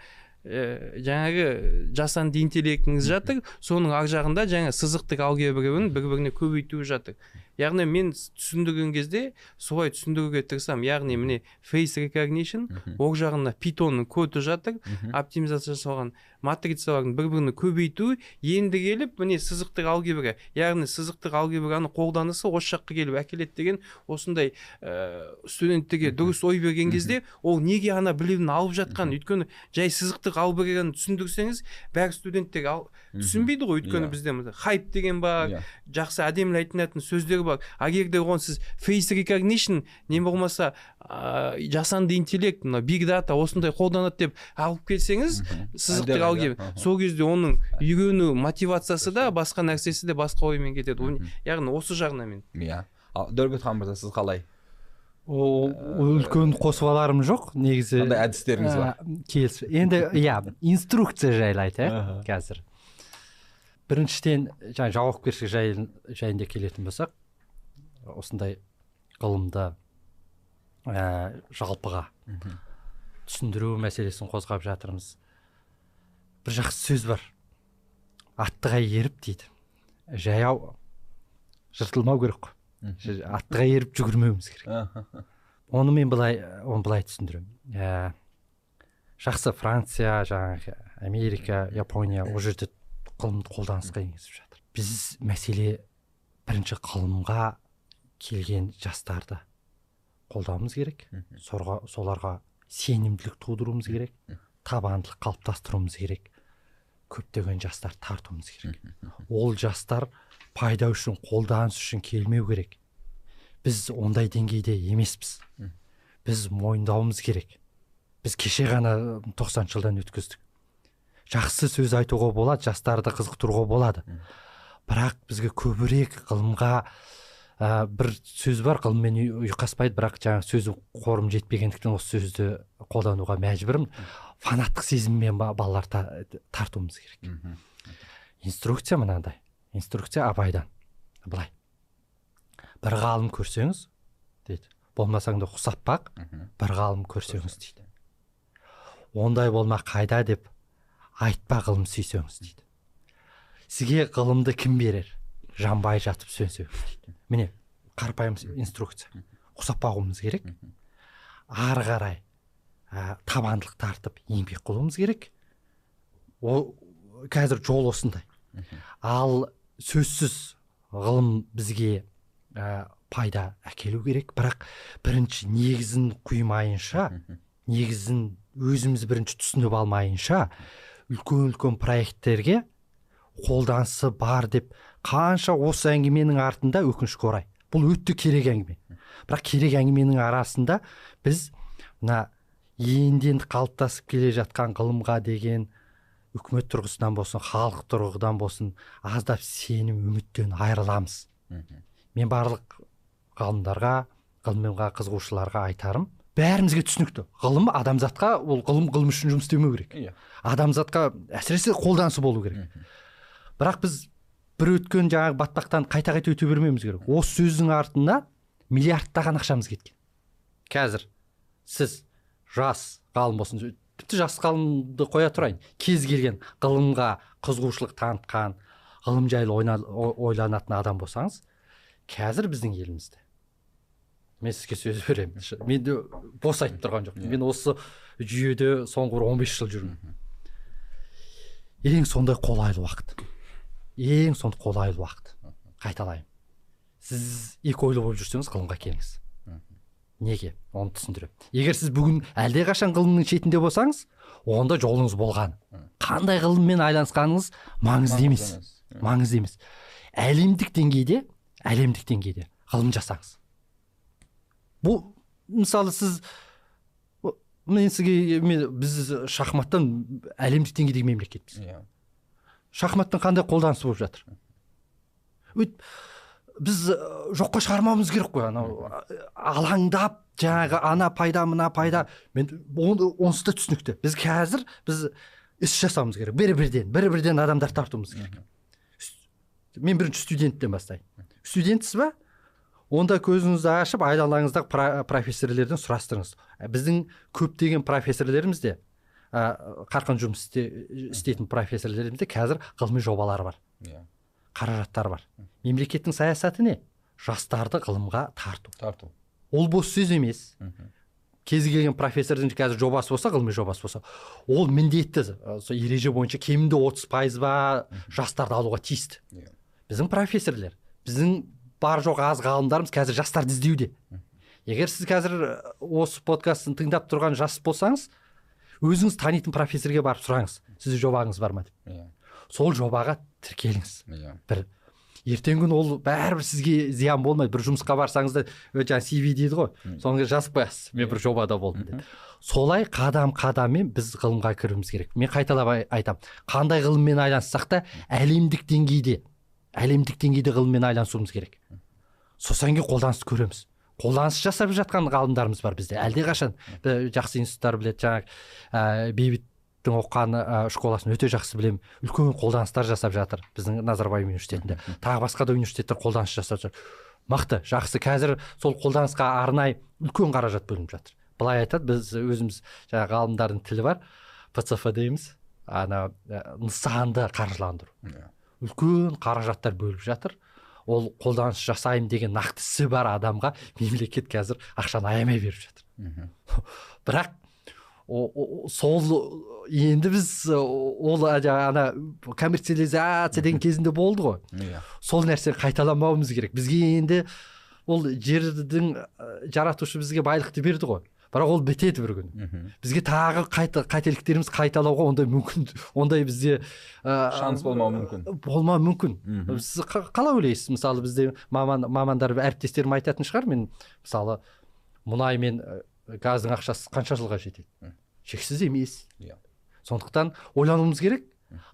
ә, жаңағы жасанды интеллектіңіз жатыр. Соның ар жағында жаңа сызықтық алгебраны бір біріне көбейтуі жатыр. Яғни мен түсіндірген кезде солай түсіндіруге тырысамын. Яғни міне face recognition ол жағында питонның коды жатыр оптимизация жасалған матрицалардың бір біріне көбейтуі енді келіп міне сызықтық алгебра. Яғни сызықтық алгебраны қолданысы осы жаққа келіп әкеледі деген осындай ә, студенттерге дұрыс ой берген кезде ол неге ана білімін алып жатқан? Өйткені жай сызықтық алгебраны түсіндірсеңіз бәрі студенттер түсінбейді ғой өйткені Иә. бізде хайп деген бар Иә. жақсы әдемі айтылатын сөздер бар. А егер де оған сіз face recognition не болмаса ә, жасанды интеллект мына биг дата осындай қолданады деп алып келсеңіз сызықтық алгебра сол кезде оның үйрену мотивациясы да басқа нәрсесі де басқа оймен кетеді. Яғни осы жағынан мен. Иә. Ал дәулетхан мырза сіз қалай? Ол үлкен қосып аларым жоқ негізі. Қандай әдістеріңіз бар? ә, келісіп енді иә инструкция жайлы айтайық қазір. Біріншіден жаңа жауапкершілік жайын, жайында келетін болсақ осындай ғылымды ә, жалпыға түсіндіру мәселесін қозғап жатырмыз. Бір жақсы сөз бар. Аттыға еріп дейді. Жаяу жыртылмау керек қой. Аттыға еріп жүгірмеуіміз керек. Оны мен былай оны былай түсіндіремін ә, жақсы франция жаңағы америка япония ол жерде ғылымды қолданысқа енгізіп жатыр. Біз мәселе бірінші ғылымға келген жастарды қолдауымыз керек. Сорға, соларға сенімділік тудыруымыз керек табандылық қалыптастыруымыз керек көптеген жастар тартуымыз керек. Ол жастар пайда үшін қолданыс үшін келмеу керек. Біз ондай деңгейде емеспіз. Біз мойындауымыз керек. Біз кеше ғана 90 жылдан өткіздік. Жақсы сөз айтуға болады жастарды қызықтыруға болады. Бірақ бізге көбірек ғылымға ә, бір сөз бар ғылыммен ұйқаспайды бірақ жаңағы сөз қорым жетпегендіктен осы сөзді қолдануға мәжбүрмін. Фанаттық сезіммен ба- балалар та- тартуымыз керек. Инструкция мынандай. Инструкция абайдан. Былай. Бір ғалым көрсеңіз дейді. Болмасаң да ұқсап бақ бір ғалым көрсеңіз дейді. ондай болма қайда деп айтпа ғылым сүйсеңіз дейді. Сізге ғылымды кім берер? Жанбай жатып сүйсеңіз дейді. Міне қарапайым инструкция. Ұқсап бағуымыз керек. Ары қарай ә, табандылық тартып еңбек қылуымыз керек. Ол қазір жол осындай. Ал сөзсіз ғылым бізге ә, пайда әкелу керек. Бірақ бірінші негізін құймайынша негізін өзіміз бірінші түсініп алмайынша үлкен үлкен проекттерге қолданысы бар деп қанша осы әңгіменің артында өкінішке орай. Бұл өте керек әңгіме. Бірақ керек әңгіменің арасында біз мына енді енді қалыптасып келе жатқан ғылымға деген үкімет тұрғысынан болсын халық тұрғыдан болсын аздап сенім үміттен айырыламыз. Мен барлық ғалымдарға ғылымға қызығушыларға айтарым бәрімізге түсінікті. Ғылым адамзатқа ол ғылым ғылым үшін жұмыс істемеу керек. Иә. адамзатқа әсіресе қолданысы болу керек. Бірақ біз бір өткен жаңағы батпақтан қайта қайта өте бермеуіміз керек. Осы сөздің артына миллиардтаған ақшамыз кеткен. Қазір сіз жас ғалым болсын тіпті жас ғалымды қоя тұрайын. Кез келген ғылымға қызығушылық танытқан ғылым жайлы ойланатын адам болсаңыз қазір біздің елімізде. Мен сізге сөз беремін. Мен де бос айтып тұрған жоқпын. Мен осы жүйеде соңғы бір он бес жыл жүрмін. Ең сондай қолайлы уақыт. Ең сондай қолайлы уақыт. Қайталаймын сіз екі ойлы болып жүрсеңіз ғылымға келіңіз. Неге? Оны түсіндіремін егер сіз бүгін әлдеқашан ғылымның шетінде болсаңыз онда жолыңыз болған. Қандай ғылыммен айналысқаныңыз маңызды емес. маңызды емес. Әлемдік деңгейде әлемдік деңгейде ғылым жасаңыз. Бұл мысалы сіз мен сізге мен, біз шахматтан әлемдік деңгейдегі мемлекетпіз. Иә. Шахматтың қандай қолданысы болып жатыр? Біз жоққа шығармауымыз керек қой анау. Алаңдап жаңағы ана пайда мына пайда мен онысы да түсінікті. Біз қазір біз іс жасауымыз керек. Бір бірден бір бірден адамдар тартуымыз керек. Мен бірінші студенттен бастайын. Студентсіз ба? Онда көзіңізді ашып айналаңыздағы профессорлерден сұрастырыңыз. Біздің көптеген профессорлеріміз де қарқын жұмыс істейтін профессорлерімізде қазір ғылыми жобалар бар. Иә. Қаражаттар бар. Мемлекеттің саясаты не? Жастарды ғылымға тарту. Тарту. Ол бос сөз емес. Кез келген профессордың қазір жобасы болса ғылыми жобасы болса ол міндетті. Сол ереже бойынша кемінде отыз пайыз ба жастарды алуға тиісті yeah. біздің профессорлер біздің бар жоқ аз ғалымдарымыз қазір жастарды іздеуде. Егер сіз қазір осы подкастты тыңдап тұрған жас болсаңыз өзіңіз танитын профессорге барып сұраңыз. Сізде жобаңыз бар ма деп. Yeah сол жобаға тіркеліңіз. Иә. бір ертеңгі күні ол бәрібір сізге зиян болмайды. Бір жұмысқа барсаңыз да жаңағы cv дейді ғой. Соны жазып қоясыз мен бір жобада болдым деп солай қадам қадаммен біз ғылымға кіруіміз керек. Мен қайталап айтамын қандай ғылыммен айналыссақ та әлемдік деңгейде әлемдік деңгейде ғылыммен айналысуымыз керек. Сосын кейін қолданысты көреміз. Қолданыс жасап жатқан ғалымдарымыз бар бізде. Әлдеқашан жақсы институттар біледі жаңағы ә, бейбіт оқыған ә, школасын өте жақсы білемін үлкен қолданыстар жасап жатыр біздің назарбаев университетінде. Тағы басқа да университеттер қолданыс жасап жатыр. Мықты жақсы. Қазір сол қолданысқа арнайы үлкен қаражат бөлініп жатыр. Былай айтады біз өзіміз жаңағы ғалымдардың тілі бар. Пцф дейміз. Ана нысанды қаржыландыру. Иә. үлкен қаражаттар бөліп жатыр. Ол қолданыс жасаймын деген нақты ісі бар адамға мемлекет қазір ақшаны аямай беріп жатыр. Бірақ сол енді біз ол ана коммерциализация деген кезінде болды ғой. Иә. Сол нәрсені қайталанбауымыз керек. Бізге енді ол жердің жаратушы бізге байлықты берді ғой. Бірақ ол бітеді бір күні бізге тағы қайта қателіктеріміз қайталауға ондай мүмкін ондай бізде ә, шанс болмауы мүмкін. болмауы мүмкін. Сіз қалай ойлайсыз? Мысалы бізде маман мамандар әріптестерім айтатын шығар мен мысалы мұнай мен газдың ақшасы қанша жылға жетеді? Шексіз емес. Иә. Сондықтан ойлануымыз керек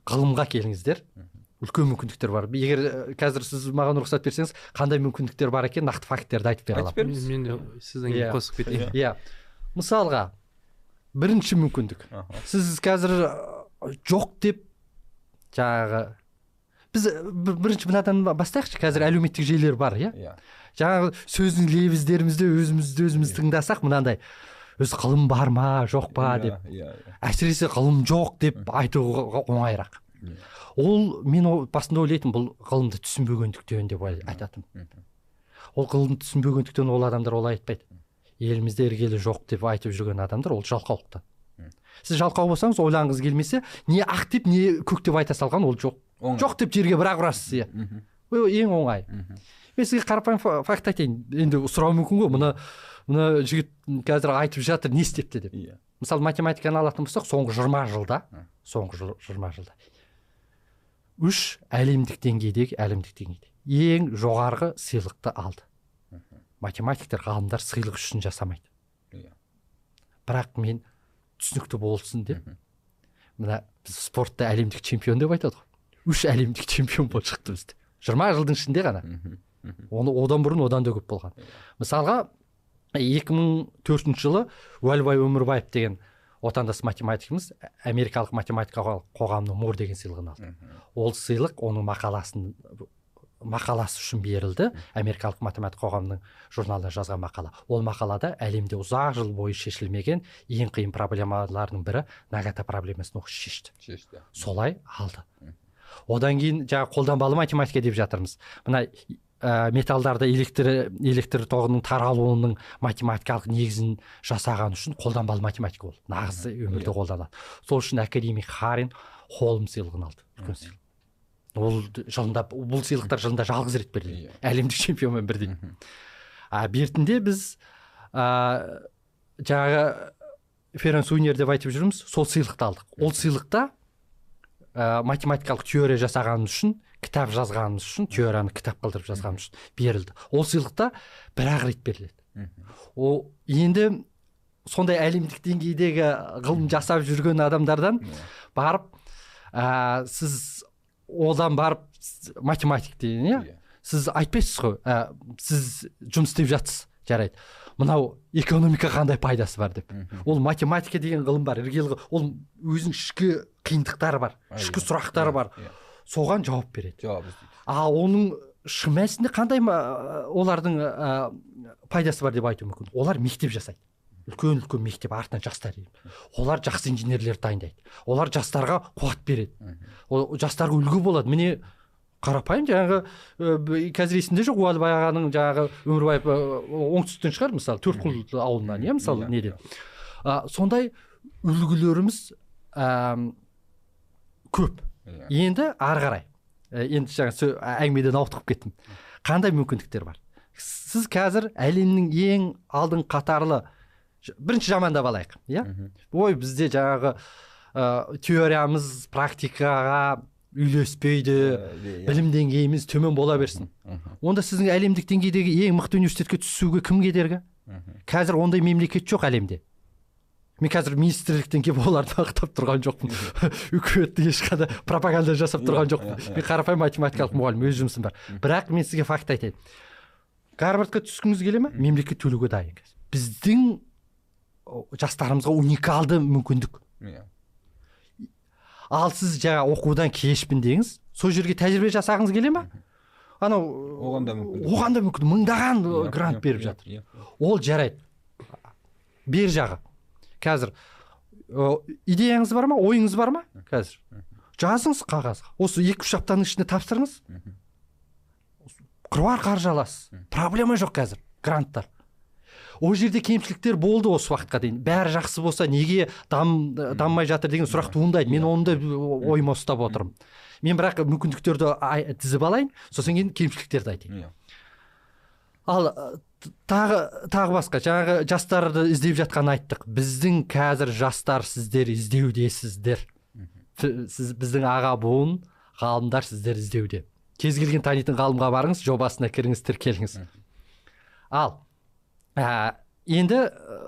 ғылымға келіңіздер. Үлкен мүмкіндіктер бар. Егер қазір сіз маған рұқсат берсеңіз қандай мүмкіндіктер бар екен нақты факттерді айтып бере аламын. мен де сіздің. Иә. қосып кетейін. Иә. Мысалға бірінші мүмкіндік. Сіз қазір жоқ деп жаңағы біз бірінші мынадан бастайықшы қазір әлеуметтік желілер бар иә? Yeah. жаңағы сөздің лебіздерімізді өзімізді өзіміз тыңдасақ мынандай өзі ғылым бар ма жоқ па? Иә, деп. иә, иә. әсіресе ғылым жоқ деп айтуға оңайырақ. Ол мен басында ойлайтынмын бұл ғылымды түсінбегендіктен деп айтатынмын. Ол ғылымды түсінбегендіктен ол адамдар олай айтпайды. Елімізде іргелі жоқ деп айтып жүрген адамдар ол жалқаулықтан сіз жалқау болсаңыз ойланғыңыз келмесе не ақ деп не көк деп айта салған ол жоқ. Жоқ деп жерге бір ақ ұрасыз иә ең оңай. Мен сізге қарапайым факт айтайын. Енді сұрауы мүмкін ғой мұны мына жігіт қазір айтып жатыр не істепті деп. Иә. Мысалы математиканы алатын болсақ соңғы жиырма жылда соңғы жиырма жылда үш әлемдік деңгейдегі әлемдік деңгейде ең жоғарғы сыйлықты алды. Математиктер ғалымдар сыйлық үшін жасамайды. Иә. Бірақ мен түсінікті болсын деп. Мына біз спортта әлемдік чемпион деп айтады ғой. Үш әлемдік чемпион болып шықты бізде. Жиырма жылдың ішінде ғана. Оны одан бұрын одан да көп болған. Иә. мысалға екі мың төртінші жылы уәлібай өмірбаев деген отандас математигіміз америкалық математикалық қоғамның мур деген сыйлығын алды. Ол сыйлық оның мақаласын мақаласы үшін берілді. Америкалық математика қоғамының журналында жазған мақала. Ол мақалада әлемде ұзақ жыл бойы шешілмеген ең қиын проблемалардың бірі нагата проблемасын ол шешті. Шешті. Солай алды. Одан кейін жаңағы қолданбалы математика деп жатырмыз. Мына ә, металдарды электр электр тоғының таралуының математикалық негізін жасаған үшін қолданбалы математика ол. Нағыз өмірде қолданады сол үшін академик харин холм сыйлығын алды. Үлкен сыйлық. Ол жылында бұл сыйлықтар жылында жалғыз рет беріледі Иә. әлемдік чемпионмен бірдей. А бертінде біз ә, жаңағы ференс унер деп айтып жүрміз сол сыйлықты алдық. Ол сыйлықта ә, математикалық теория жасағанымыз үшін кітап жазғанымыз үшін теорияны кітап қылдырып жазғанымыз үшін берілді. Ол сыйлықта бір ақ рет беріледі. Ол енді сондай әлемдік деңгейдегі ғылым жасап жүрген адамдардан барып ә, сіз одан барып математик деген иә? Сіз айтпайсыз ғой ә, сіз жұмыс істеп жатсыз жарайды. Мынау экономика қандай пайдасы бар деп. Ол математика деген ғылым бар іргелі ол өзінің ішкі қиындықтары бар ішкі сұрақтары бар. соған жауап береді. Жауап а оның шын мәнісінде қандай ма- олардың ә, пайдасы бар деп айту мүмкін? Олар мектеп жасайды. Үлкен үлкен мектеп артынан жастар олар жақсы инженерлерді дайындайды олар жастарға қуат береді. Ол жастарға үлгі болады. Міне қарапайым жаңағы ә, қазір есімде жоқ уәлібай ағаның жаңағы өмірбаев оңтүстіктен шығар мысалы төрткүл ауылынан иә мысалы Иә, неден. а, сондай үлгілеріміз ә, көп. Иә. енді ары қарай енді жаңа әңгімеден ауытқып кеттім. Қандай мүмкіндіктер бар? Сіз қазір әлемнің ең алдың қатарлы бірінші жамандап алайық иә ой бізде жаңағы ә, теориямыз практикаға үйлеспейді білім деңгейіміз төмен бола берсін онда сіздің әлемдік деңгейдегі ең мықты университетке түсуге кім кедергі қазір ондай мемлекет жоқ әлемде мен қазір министрліктен келіп оларды мақтап тұрған жоқпын үкіметті ешқандай пропаганда жасап тұрған жоқпын мен қарапайым математикалық мұғалім өз жұмысым бар бірақ мен сізге факт айтайын гарвардқа түскіңіз келе ма мемлекет төлеуге дайын қазір біздің жастарымызға уникалды мүмкіндік. Иә. ал сіз жаңа оқудан кешпін деңіз сол жерге тәжірибе жасағыңыз келе ма? Анау Оған да мүмкіндік. оған да мүмкін мыңдаған Иә, грант иә, беріп иә, жатыр. ол жарайды. Бер жағы. Қазір идеяңыз бар ма? Ойыңыз бар ма? Қазір. Жазыңыз қағазға осы екі үш аптаның ішінде тапсырыңыз. Қыруар қаржы аласыз. Проблема жоқ қазір. Гранттар. Ол жерде кемшіліктер болды осы уақытқа дейін. Бәрі жақсы болса неге дам, дамымай жатыр деген сұрақ туындайды. Мен оны да ойыма ұстап отырмын. Мен бірақ мүмкіндіктерді тізіп алайын сосын кейін кемшіліктерді айтайын. Иә. ал тағы тағы басқа. Жаңағы жастарды іздеп жатқанын айттық. Біздің қазір жастар сіздер іздеудесіздер сіз біздің аға буын ғалымдар сіздер іздеуде. Кез келген танитын ғалымға барыңыз жобасына кіріңіз тіркеліңіз. Ал ә, енді ә,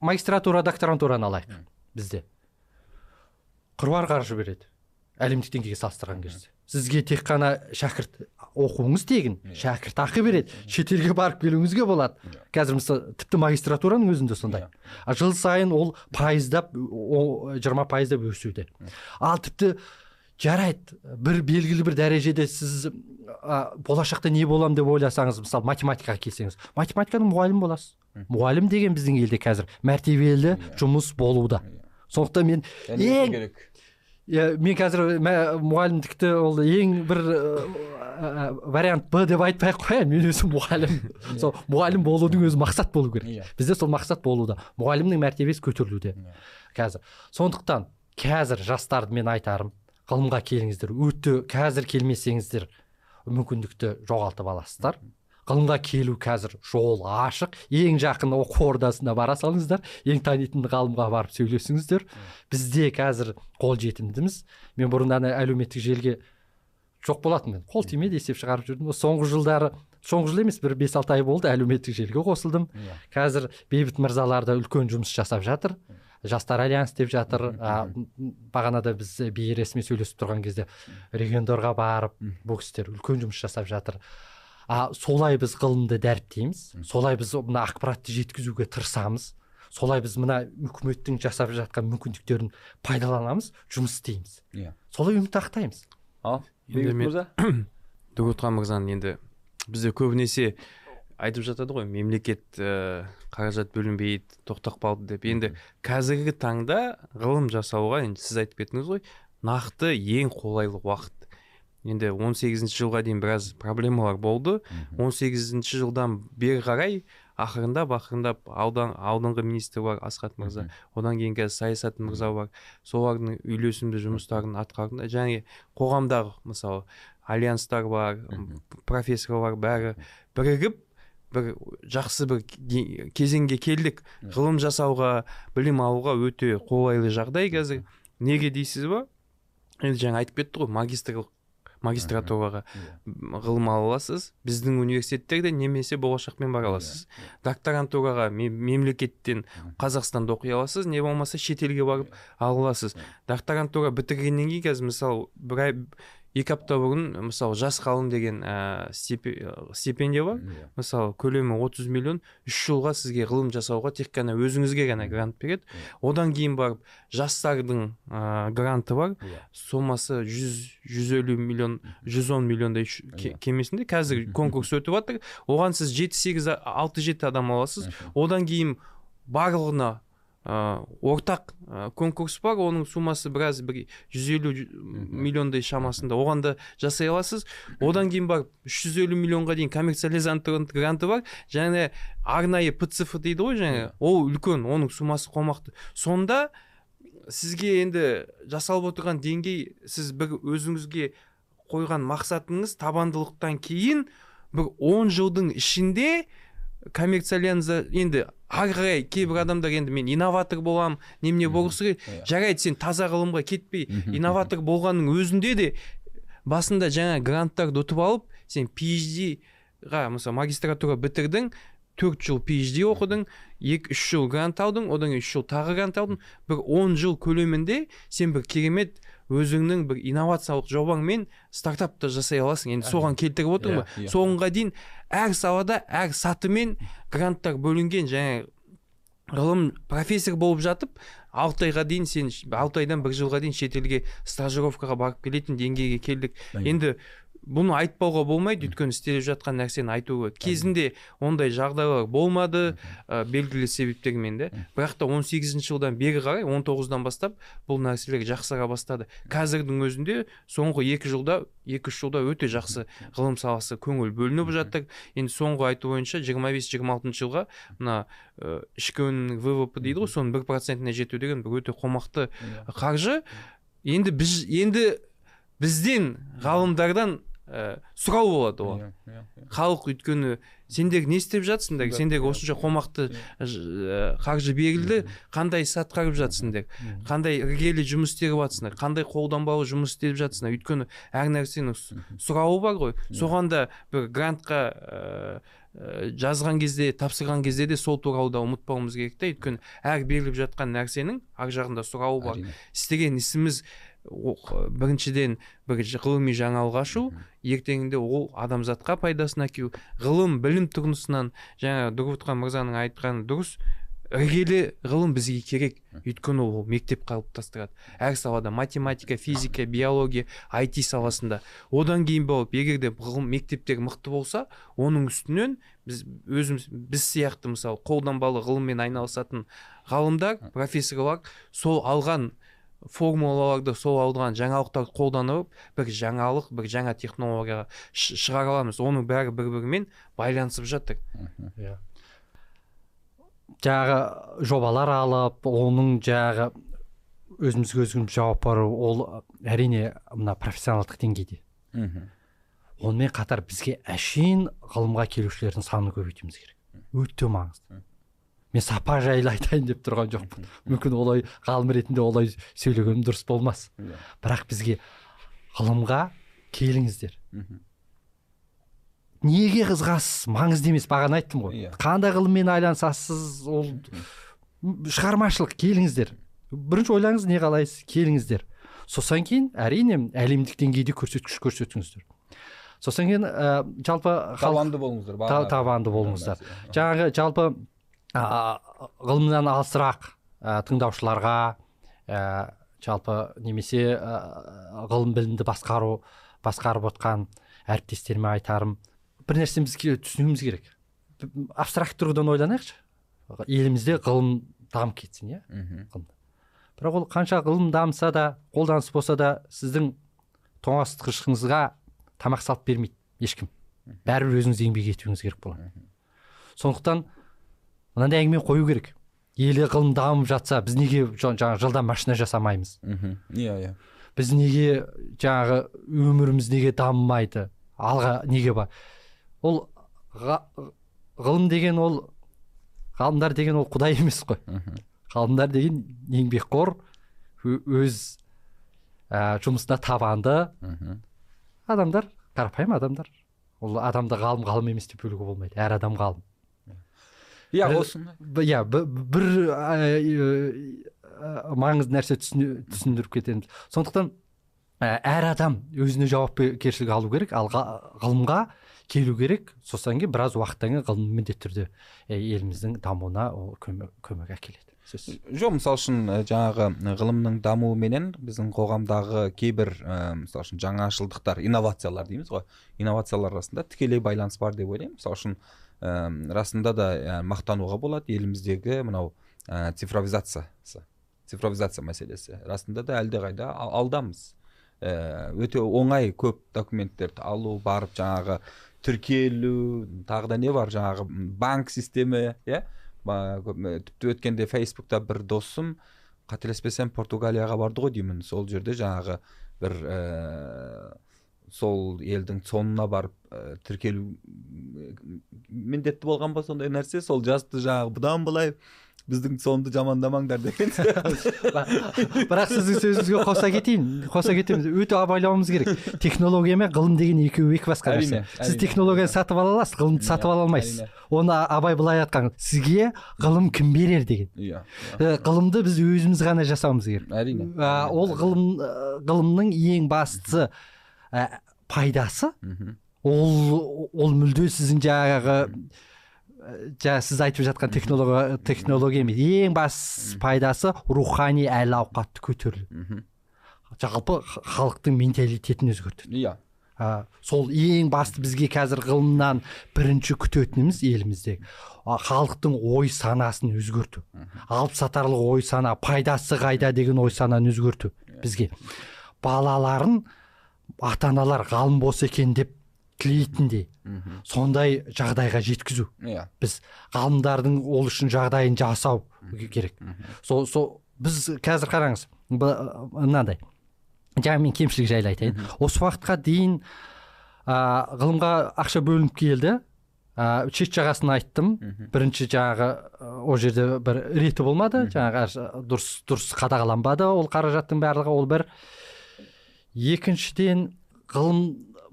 магистратура докторантураны алайық бізде. Қыруар қаржы береді. Әлемдік деңгейге салыстырған кезде. Сізге тек қана шәкірт оқуыңыз тегін шәкірт ақы береді. Шетелге барып келуіңізге болады. Қазір мысалы тіпті магистратураның өзінде сондай. Жыл сайын ол пайыздап жиырма пайыздап өсуде. Ал тіпті жарайды. Бір белгілі бір дәрежеде сіз а, болашақта не болам деп ойласаңыз мысалы математикаға келсеңіз математиканың мұғалімі боласыз. Мұғалім деген біздің елде қазір мәртебелі жұмыс болуда. Сондықтан мен ең керек. Иә мен қазір мұғалімдікті ол ең бір ә, ә, вариант б деп айтпай ақ қояйын мен өзім мұғалім. Сол мұғалім болудың өзі мақсат болу керек. Иә. бізде сол мақсат болуда. Мұғалімнің мәртебесі көтерілуде Иә. қазір. Сондықтан қазір жастарды мен айтарым ғылымға келіңіздер. Өте қазір келмесеңіздер мүмкіндікті жоғалтып аласыздар. Ғылымға келу қазір жол ашық. Ең жақын оқу ордасына бара салыңыздар. Ең танитын ғалымға барып сөйлесіңіздер. Бізде қазір қол жетімдіміз. Мен бұрын ана әлеуметтік желіге жоқ болатын мен қол тимейді есеп шығарып жүрдім. Соңғы жылдары соңғы жыл емес бір бес алты ай болды әлеуметтік желіге қосылдым. Иә. қазір бейбіт мырзалар да үлкен жұмыс жасап жатыр. Жастар альянс деп жатыр. А, бағанада біз бейресми сөйлесіп тұрған кезде региондарға барып бұл кісілер үлкен жұмыс жасап жатыр. А солай біз ғылымды дәріптейміз. Солай біз мына ақпаратты жеткізуге тырысамыз. Солай біз мына үкіметтің жасап жатқан мүмкіндіктерін пайдаланамыз жұмыс істейміз. Иә. Солай үміт ақтаймыз ал Енді бейбіт мен- мырза? Мырзаның енді бізде көбінесе айтып жатады ғой мемлекет ә, қаражат бөлінбейді тоқтап қалды деп. Енді қазіргі таңда ғылым жасауға енді сіз айтып кеттіңіз ғой нақты ең қолайлы уақыт. Енді 18 жылға дейін біраз проблемалар болды. 18 жылдан бері қарай ақырындап ақырындап аудан алдыңғы министр бар асхат мырза одан кейін қазір саясат мырза бар. Солардың үйлесімді жұмыстарын атқарды. Және қоғамдағы мысалы альянстар бар профессорлар бәрі бірігіп бір жақсы бір ке- кезеңге келдік. Ғылым жасауға білім алуға өте қолайлы жағдай қазір. Неге дейсіз ба? Енді жаңа айтып кетті ғой магистрлық магистратураға ғылым ала аласыз. Біздің университеттерде немесе болашақпен бара аласыз. Докторантураға ме- мемлекеттен қазақстанда оқи аласыз не болмаса шетелге барып ала аласыз. Докторантура бітіргеннен кейін қазір мысалы бір ай екі апта бұрын мысалы жас ғалым деген ә, стипе- стипендия бар. Иә. мысалы көлемі 30 миллион. Үш жылға сізге ғылым жасауға тек қана өзіңізге ғана грант береді. Одан кейін барып жастардың ә, гранты бар. Иә. сомасы 100 150 миллион 110 миллиондай кемесінде. Қазір конкурс өтіп жатыр. Оған сіз 7-8 6-7 адам аласыз. Одан кейін барлығына ә, ортақ ә, конкурс бар оның суммасы біраз бір 150 жу- миллиондай шамасында. Оған да жасай аласыз. Одан кейін барып 350 миллионға дейін коммерциализант гранты бар. Және арнайы пцф дейді ғой жаңағы ол үлкен оның суммасы қомақты. Сонда сізге енді жасалып отырған деңгей сіз бір өзіңізге қойған мақсатыңыз табандылықтан кейін бір 10 жылдың ішінде коммерциализа енді ары қарай кейбір адамдар енді мен инноватор боламын немене болғысы келеді. Иә. жарайды сен таза ғылымға кетпей инноватор болғанның өзінде де басында жаңа гранттарды ұтып алып сен PhD ға мысалы магистратура бітірдің төрт жыл PhD оқыдың екі үш жыл грант алдың одан кейін үш жыл тағы грант алдың. бір он жыл көлемінде сен бір керемет өзіңнің бір инновациялық жобаңмен стартапты жасай аласың. енді соған келтіріп отырмын Иә, ғой иә. соңға дейін әр салада әр сатымен гранттар бөлінген және ғылым профессор болып жатып алты айға дейін сен алты айдан бір жылға дейін шетелге стажировкаға барып келетін деңгейге келдік. Енді бұны айтпауға болмайды. Өйткені істеліп жатқан нәрсені айту керек кезінде ондай жағдайлар болмады ә, белгілі себептермен де. Бірақ та 18 жылдан бері қарай 19-дан бастап бұл нәрселер жақсара бастады. Қазірдің өзінде соңғы екі жылда екі үш жылда өте жақсы ғылым саласы көңіл бөлініп жатыр. Енді соңғы айту бойынша 25-26 жылға мына ә, ішкі өнімнің ввп дейді ғой соның бір процентіне жету деген бір өте қомақты Иә. қаржы. Енді біз енді бізден ғалымдардан ә, сұрау болады оған. Иә, иә, иә. халық өйткені сендер не істеп жатсыңдар Да, сендерге осынша қомақты ә, қаржы берілді қандай іс атқарып жатсыңдар қандай іргелі жұмыс істеп жатсыңдар? Қандай қолданбалы жұмыс істеп жатсыңдар? Өйткені әр нәрсенің сұрауы бар ғой. Соған да бір грантқа ә, ә, жазған кезде тапсырған кезде де сол туралы да ұмытпауымыз керек та өйткені әр беріліп жатқан нәрсенің ар жағында сұрауы бар. Істеген ісіміз біріншіден бір ғылыми жаңалық ашу ертеңінде ол адамзатқа пайдасын әкелу ғылым білім тұрғысынан жаңа дұрғұтхан мырзаның айтқаны дұрыс іргелі ғылым бізге керек. Өйткені ол мектеп қалыптастырады. Әр салада математика физика биология IT саласында. Одан кейін болып егер де ғылым мектептер мықты болса оның үстінен біз өзіміз біз сияқты мысалы қолданбалы ғылыммен айналысатын ғалымдар профессорлар сол алған формулаларды сол алған жаңалықтарды қолданып бір жаңалық бір жаңа технологияға шығара аламыз. Оның бәрі бір бірімен байланысып жатыр. Иә. Жаңағы жобалар алып оның жаңағы өзімізге өзіміз жауап беру ол әрине мына профессионалдық деңгейде. Мгм. онымен қатар бізге әшейін ғылымға келушілердің санын көбейтуіміз керек. Өте маңызды. Мен сапа жайлы айтайын деп тұрған жоқпын. Мүмкін олай ғалым ретінде олай сөйлегенім дұрыс болмас. Иә. бірақ бізге ғылымға келіңіздер. Неге қызығасыз маңызды емес бағана айттым ғой. Иә. қандай ғылыммен айналысасыз? Ол шығармашылық келіңіздер. Бірінші ойлаңыз не қалайсыз? Келіңіздер. Сосын кейін әрине әлемдік деңгейде көрсеткіш көрсетіңіздер. Сосын кейін ә, жалпы табанды болыңыздар та- табанды болыңыздар. Жаңағы жалпы ғылымнан алысырақ ә, тыңдаушыларға ә, жалпы немесе ә, ғылым білімді басқару басқарып отқан әріптестеріме айтарым бір нәрсемізге түсінуіміз керек. Абстракт тұрғыдан ойланайықшы. Елімізде ғылым дамып кетсін иә? Бірақ ол қанша ғылым дамыса да қолданыс болса да сіздің тоңазытқышыңызға тамақ салып бермейді ешкім. Бәрібір өзіңіз еңбек етуіңіз керек болады сондықтан мынандай әңгіме қою керек. Елі ғылым дамып жатса біз неге жаңағы жылдам машина жасамаймыз? Иә иә. Біз неге жаңағы өміріміз неге дамымайды? Алға неге бар ол ғылым деген ол ғалымдар деген ол құдай емес қой. Ғалымдар деген еңбекқор өз ә, жұмысына табанды адамдар қарапайым адамдар. Ол адамды ғалым ғалым емес деп бөлуге болмайды. Әр адам ғалым. Иә осыны иә бір маңызды нәрсе түсіндіріп кетеміз сондықтан әр адам өзіне жауапкершілік алу керек ал ғылымға келу керек сосын кейін біраз уақыттан кейін ғылым міндетті түрде еліміздің дамуына ол көмек, көмек әкеледі сөз жоқ мысалы үшін жаңағы ғылымның дамуыменен біздің қоғамдағы кейбір ә, мысалы үшін жаңашылдықтар инновациялар дейміз ғой инновациялар арасында тікелей байланыс бар деп ойлаймын мысалы үшін ә, расында да ә, мақтануға болады еліміздегі мынау ә, цифровизациясы цифровизация мәселесі. Расында да әлдеқайда алдамыз. Ә, өте оңай көп документтерді алу барып жаңағы тіркелу тағы да не бар? Жаңағы банк система иә? Тіпті өткенде фейсбукта бір досым қателеспесем португалияға барды ғой деймін. Сол жерде жаңағы бір ә, сол елдің цонына барып ә, тіркелу міндетті болған ба сондай нәрсе. Сол жазды жаңағы бұдан былай біздің сонды жамандамаңдар деген бірақ сіздің сөзіңізге қоса кетейін қоса кетеміз өте абайлауымыз керек. Технология мен ғылым деген екеуі екі басқа нәрсе. Сіз технологияны сатып ала аласыз ғылымды сатып ала алмайсыз. оны абай былай айтқан сізге ғылым кім берер? деген. Иә ғылымды біз өзіміз ғана жасауымыз керек. Әрине. Ол ғылым ғылымның ең бастысы. Пайдасы? Ол ол мүлде сіздің жаңағы жаңа сіз айтып жатқан технология технология емес. Ең бас пайдасы рухани әл ауқатты көтерілу. Жалпы халықтың менталитетін өзгертеді иә. Сол ең басты бізге қазір ғылымнан бірінші күтетініміз елімізде. Халықтың ой санасын өзгерту. Алып сатарлық ой сана пайдасы қайда деген ой сананы өзгерту бізге. Балаларын ата аналар ғалым болса екен деп тілейтіндей. Сондай жағдайға жеткізу. Иә. Біз ғалымдардың ол үшін жағдайын жасау керек. Сол сол біз қазір қараңыз мынандай. Жаңа мен кемшілік жайлы айтайын. Осы уақытқа дейін ә, ғылымға ақша бөлініп келді. Ә, шет жағасын айттым. Бірінші жаңағы ол жерде бір реті болмады. Жаңағы дұрыс дұрыс қадағаланбады ол қаражаттың барлығы. Ол бір екіншіден ғылым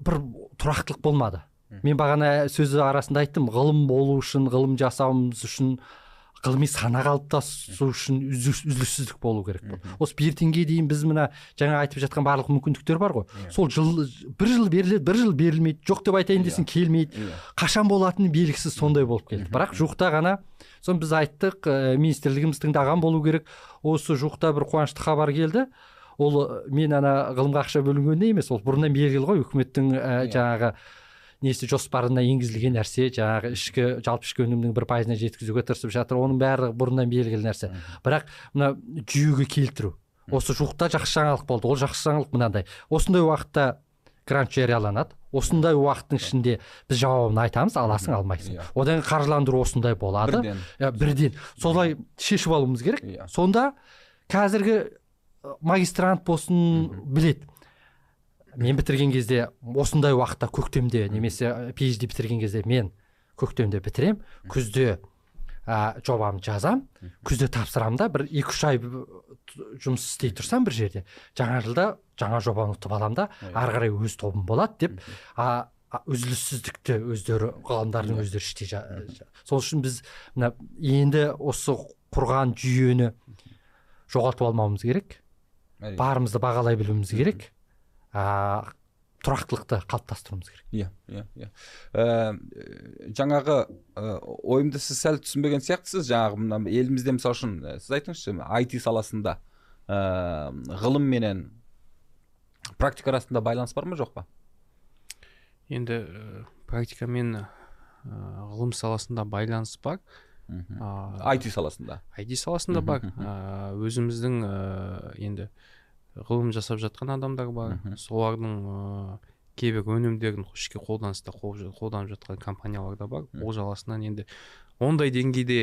бір тұрақтылық болмады. Мен бағана сөз арасында айттым ғылым болу үшін ғылым жасауымыз үшін ғылыми сана қалыптасу үшін үзіліссіздік болу керек болды. Осы бертінге дейін біз мына жаңа айтып жатқан барлық мүмкіндіктер бар ғой. Yeah. сол жыл бір жыл беріледі бір жыл берілмейді жоқ деп айтайын десең келмейді. Yeah. қашан болатыны белгісіз сондай болып келді. Бірақ жуықта ғана соны біз айттық ә, министрлігіміз тыңдаған болу керек. Осы жуықта бір қуанышты хабар келді. Ол мен ана ғылымға ақша бөлінгенде емес ол бұрыннан белгілі ғой үкіметтің ә, жаңағы несі жоспарына енгізілген нәрсе жаңағы ішкі жалпы ішкі өнімнің бір пайызына жеткізуге тырысып жатыр оның барлығы бұрыннан белгілі нәрсе. Бірақ мына жүйеге келтіру осы жуықта жақсы жаңалық болды ол жақсы жаңалық мынандай. Осындай уақытта грант жарияланады осындай уақыттың ішінде біз жауабын айтамыз аласың алмайсың. Yeah. одан кейін қаржыландыру осындай болады. Бірден. Иә бірден. Солай шешіп алуымыз керек. Yeah. сонда қазіргі магистрант болсын білет мен бітірген кезде осындай уақытта көктемде немесе phd бітірген кезде мен көктемде бітірем күзде ә, жобамды жазам. Күзде тапсырамын да бір екі үш ай жұмыс істей тұрсам бір жерде. Жаңа жылда жаңа жобаны ұтып аламын да ары қарай өз тобым болады деп а, үзіліссіздікті өздері ғалымдардың өздері іштей сол үшін біз мына енді осы құрған жүйені жоғалтып алмауымыз керек. Барымызды бағалай білуіміз керек. Ә, тұрақтылықты қалыптастыруымыз керек. Иә иә иә. Ә, жаңағы ә, ойымды сіз сәл түсінбеген сияқтысыз. Жаңағы мына елімізде мысалы үшін ә, сіз айтыңызшы IT саласында ә, ғылым менен практика арасында байланыс бар ма жоқ па? Енді ә, практика мен ә, ғылым саласында байланыс бар. Мхм. А, IT саласында. IT саласында бар. ә, өзіміздің ә, енді ғылым жасап жатқан адамдар бар. Мхм. солардың ә, кейбір өнімдерін ішкі қолданыста қол- қолданып жатқан компаниялар да бар. Ол жаласынан енді ондай деңгейде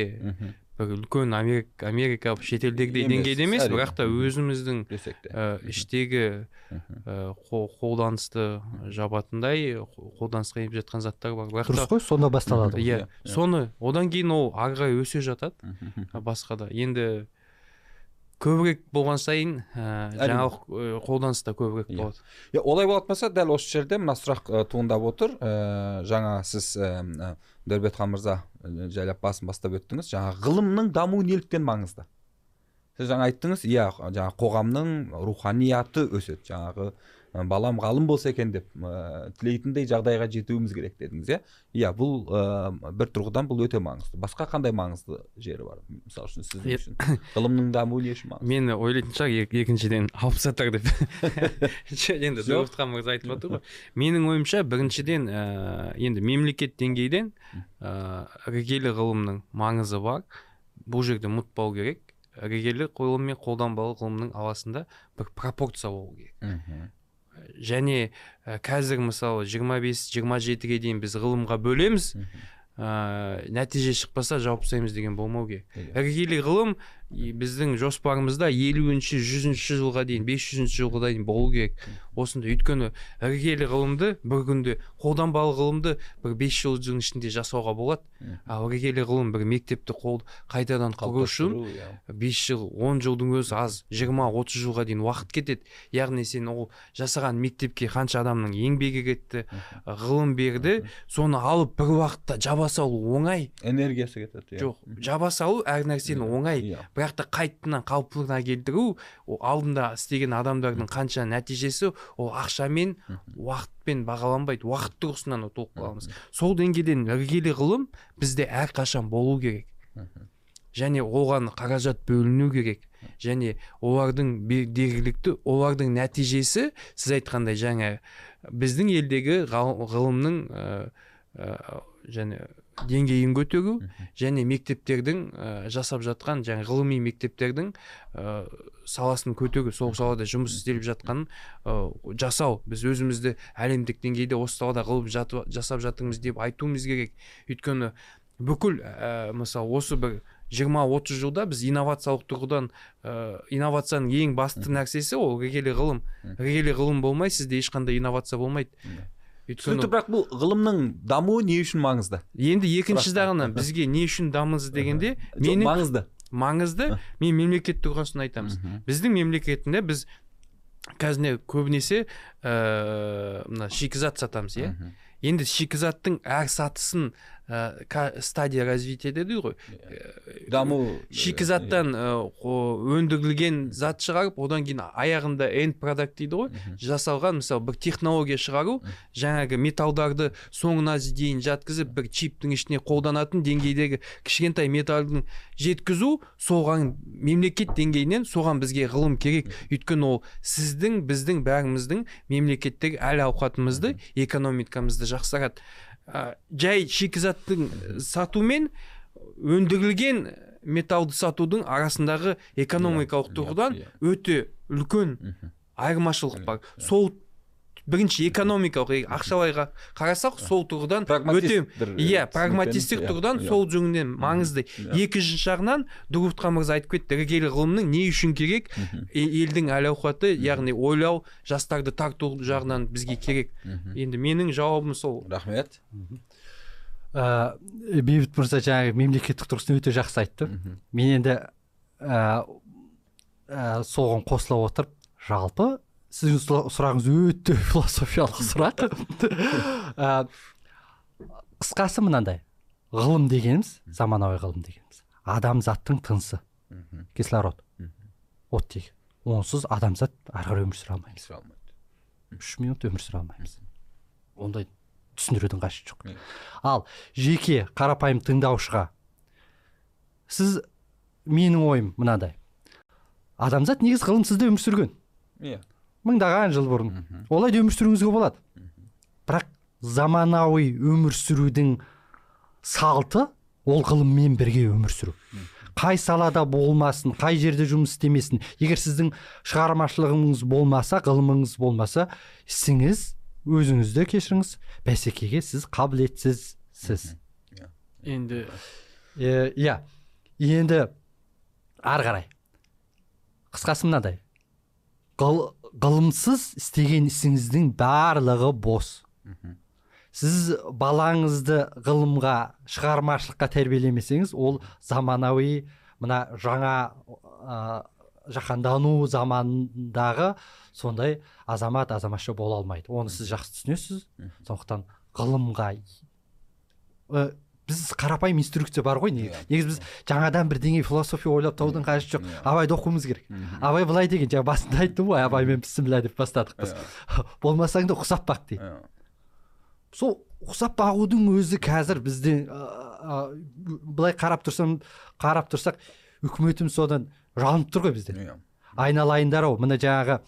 бір үлкен америка америка шетелдегідей деңгейде емес бірақ та өзіміздің ә, іштегі Мхм. ә, қол- қолданысты жабатындай қо- қолданысқа еніп жатқан заттар бар. Бірақ дұрыс қой сонда басталады. иә соны одан кейін ол ары қарай өсе жатады. Басқа да. Енді көбірек болған сайын ә, жаңалық ә, қолданыс та көбірек Иә. болады. Иә олай болатын болса дәл осы жерде мына сұрақ ы, туындап отыр. Ә, жаңа сіз ә, дәулетхан мырза жайлап басын бастап өттіңіз. Жаңа ғылымның дамуы неліктен маңызды? Сіз жаңа айттыңыз иә жаңа қоғамның руханияты өседі. Жаңағы балам ғалым болса екен деп ә, тілейтіндей жағдайға жетуіміз керек дедіңіз иә? Иә бұл ә, бір тұрғыдан бұл өте маңызды. Басқа қандай маңызды жері бар мысалы үшін сіздің Е- үшін? Ғылымның дамуы не үшін маңызды? Мен ойлайтын шығар ек- екіншіден алып сатар деп. Енді Жоқ. дәуітхан мырза айтып отыр ғой. Менің ойымша біріншіден ә, енді мемлекет деңгейден ә, іргелі ғылымның маңызы бар. Бұл жерде ұмытпау керек. Іргелі ғылым мен қолданбалы ғылымның арасында бір пропорция болу керек. Мхм. Және ә, қазір мысалы 25-27-ге дейін біз ғылымға бөлеміз Мхм. ә, нәтиже шықпаса жауып тастаймыз деген болмау керек Иә. іргелі ғылым и біздің жоспарымызда елуінші жүзінші жылға дейін бес жүзінші жылға дейін болу керек. Осындай өйткені іргелі ғылымды бір күнде қолданбалы ғылымды бір бес жылдың ішінде жасауға болады. Ал іргелі ғылым бір мектепті қол қайтадан құру үшін иә. бес жыл он жылдың өзі аз жиырма отыз жылға дейін уақыт кетеді. Яғни сен ол жасаған мектепке қанша адамның еңбегі кетті ғылым берді соны алып бір уақытта жаба салу оңай. Энергиясы кетеді иә. жоқ жаба салу әр нәрсені оңай. Иә. Бірақ та қайтадан қалпына келтіру ол алдында істеген адамдардың қанша нәтижесі ол ақшамен уақытпен бағаланбайды уақыт тұрғысынан ұтылып қаламыз сол деңгейден іргелі ғылым бізде әрқашан болу керек. Және оған қаражат бөліну керек. Және олардың дерлікті олардың нәтижесі сіз айтқандай жаңа біздің елдегі ғылымның ә, ә, және деңгейін көтеру және мектептердің ә, жасап жатқан жаңа ғылыми мектептердің ә, саласын көтеру сол салада жұмыс істеліп жатқанын ә, жасау. Біз өзімізді әлемдік деңгейде осы салада ғылым жатып- жасап жатырмыз деп айтуымыз керек. Өйткені бүкіл ә, мысалы осы бір 20-30 жылда біз инновациялық тұрғыдан ә, инновацияның ең басты нәрсесі ол іргелі ғылым. Іргелі ғылым болмай сізде ешқандай инновация болмайды. Түсінікті бірақ бұл ғылымның дамуы не үшін маңызды? Енді екінші жағынан бізге не үшін дамыңыз дегенде Жоқ, менің маңызды. маңызды. Мен мемлекет тұрғысынан айтамыз. Біздің мемлекетінде біз қазір көбінесе ә, мына шикізат сатамыз иә? Енді шикізаттың әр сатысын стадия развития дейді ғой даму шикізаттан қо- өндірілген зат шығарып одан кейін аяғында энд продакт дейді ғой жасалған мысалы бір технология шығару жаңағы металдарды соңына дейін жатқызып бір чиптің ішіне қолданатын деңгейдегі кішкентай металдың жеткізу соған мемлекет деңгейінен соған бізге ғылым керек. Өйткені ол сіздің біздің бәріміздің мемлекеттегі әл ауқатымызды экономикамызды жақсарады Ә, жай шикізаттың сату мен өндірілген металлды сатудың арасындағы экономикалық Иә, тұрғыдан иә. өте үлкен айырмашылық бар. сол бірінші экономикалық е- ақшалай ға- қарасақ сол тұрғыдан өте иә прагматистік иә, тұрғыдан иә. сол жөнінен маңызды. Иә. екінші жағынан дұрутхан мырза айтып кетті іргелі ғылымның не үшін керек? Елдің әл ауқаты яғни ойлау жастарды тарту жағынан бізге керек. Мхм. енді менің жауабым сол. Рахмет. Ә, бейбіт мырза жаңағы мемлекеттік тұрғысынан өте жақсы айтты. Мен енді ә, соған қосыла отырып жалпы сіздің сұра- сұрағыңыз өте философиялық сұрақ. Ә, қысқасы мынандай. Ғылым дегеніміз заманауи ғылым дегеніміз. Адамзаттың тынысы. Кислород. Оттегі онсыз адамзат ары қарай өмір сүре алмаймыз алмайды. үш минут өмір сүре алмаймыз. Ондай түсіндірудің қажеті жоқ. Ал жеке қарапайым тыңдаушыға. Сіз менің ойым мынандай. Адамзат негізі ғылымсыз да өмір сүрген. Иә. Мыңдаған жыл бұрын. Олай да өмір сүруіңізге болады бірақ заманауи өмір сүрудің салты ол ғылыммен бірге өмір сүру. Қай салада болмасын қай жерде жұмыс істемесін егер сіздің шығармашылығыңыз болмаса ғылымыңыз болмаса ісіңіз өзіңізді кешіріңіз. Бәсекеге сіз қабілетсізсіз. Енді Е, иә. Енді ары қарай. Қысқасы мынадай Ғыл- ғылымсыз істеген ісіңіздің барлығы бос сіз балаңызды ғылымға шығармашылыққа тәрбиелемесеңіз ол заманауи мына жаңа ә, жаһандану заманындағы сондай азамат азаматша бола алмайды оны сіз жақсы түсінесіз сондықтан ғылымға ә, біз қарапайым инструкция бар ғой неге- Иә. негізі біз жаңадан бірдеңе философия ойлап табудың қажеті жоқ. Абайды оқуымыз керек. Абай былай деген жаңа басында айттым ғой абай мен бісміллә деп бастадық біз. Иә. болмасаң да ұқсап бақ дейді. Иә. сол ұқсап бағудың өзі қазір бізде былай қарап тұрсам қарап тұрсақ үкіметіміз содан жалынып тұр ғой бізден Иә. айналайындар ау мына жаңағы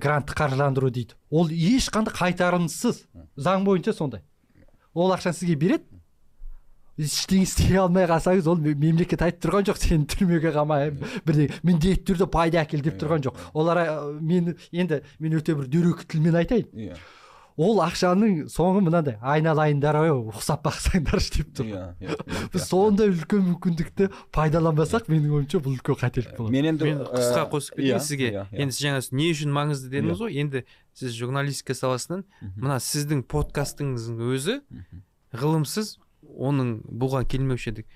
грантты қаржыландыру дейді. Ол ешқандай қайтарымсыз заң бойынша сондай. Ол ақшаны сізге береді ештеңе істей алмай қалсаңыз ол ме- мемлекет айтып тұрған жоқ сені түрмеге қамаймын бірдеңе міндетті түрде пайда әкел деп тұрған жоқ олар мен енді мен өте бір дөрекі тілмен айтайын Иә. ол ақшаның соңы мынандай айналайындар ау ұқсап бақсаңдаршы деп тұр Иә. Иә. Иә. біз сондай үлкен мүмкіндікті пайдаланбасақ менің ойымша бұл үлкен қателік болады мен енді мен қысқа қосып кетейін сізге иә, иә. енді сіз жаңа не үшін маңызды дедіңіз ғой енді сіз журналистика саласынан мына сіздің подкастыңыздың өзі ғылымсыз оның бұған келмеуші едік.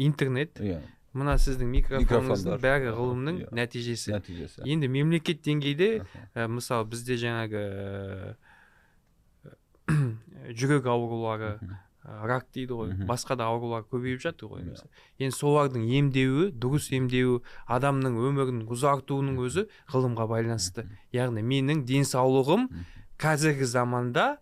Интернет. Иә. мына сіздің микрофоныңыздың бәрі ғылымның Иә. нәтижесі. Нәтижесі. Енді мемлекет деңгейде ә, мысалы бізде жаңағы ә, жүрек аурулары ә, рак дейді ғой басқа да аурулар көбейіп жатыр ғой Иә. енді солардың емдеуі дұрыс емдеуі адамның өмірін ұзартуының өзі ғылымға байланысты. Яғни менің денсаулығым қазіргі заманда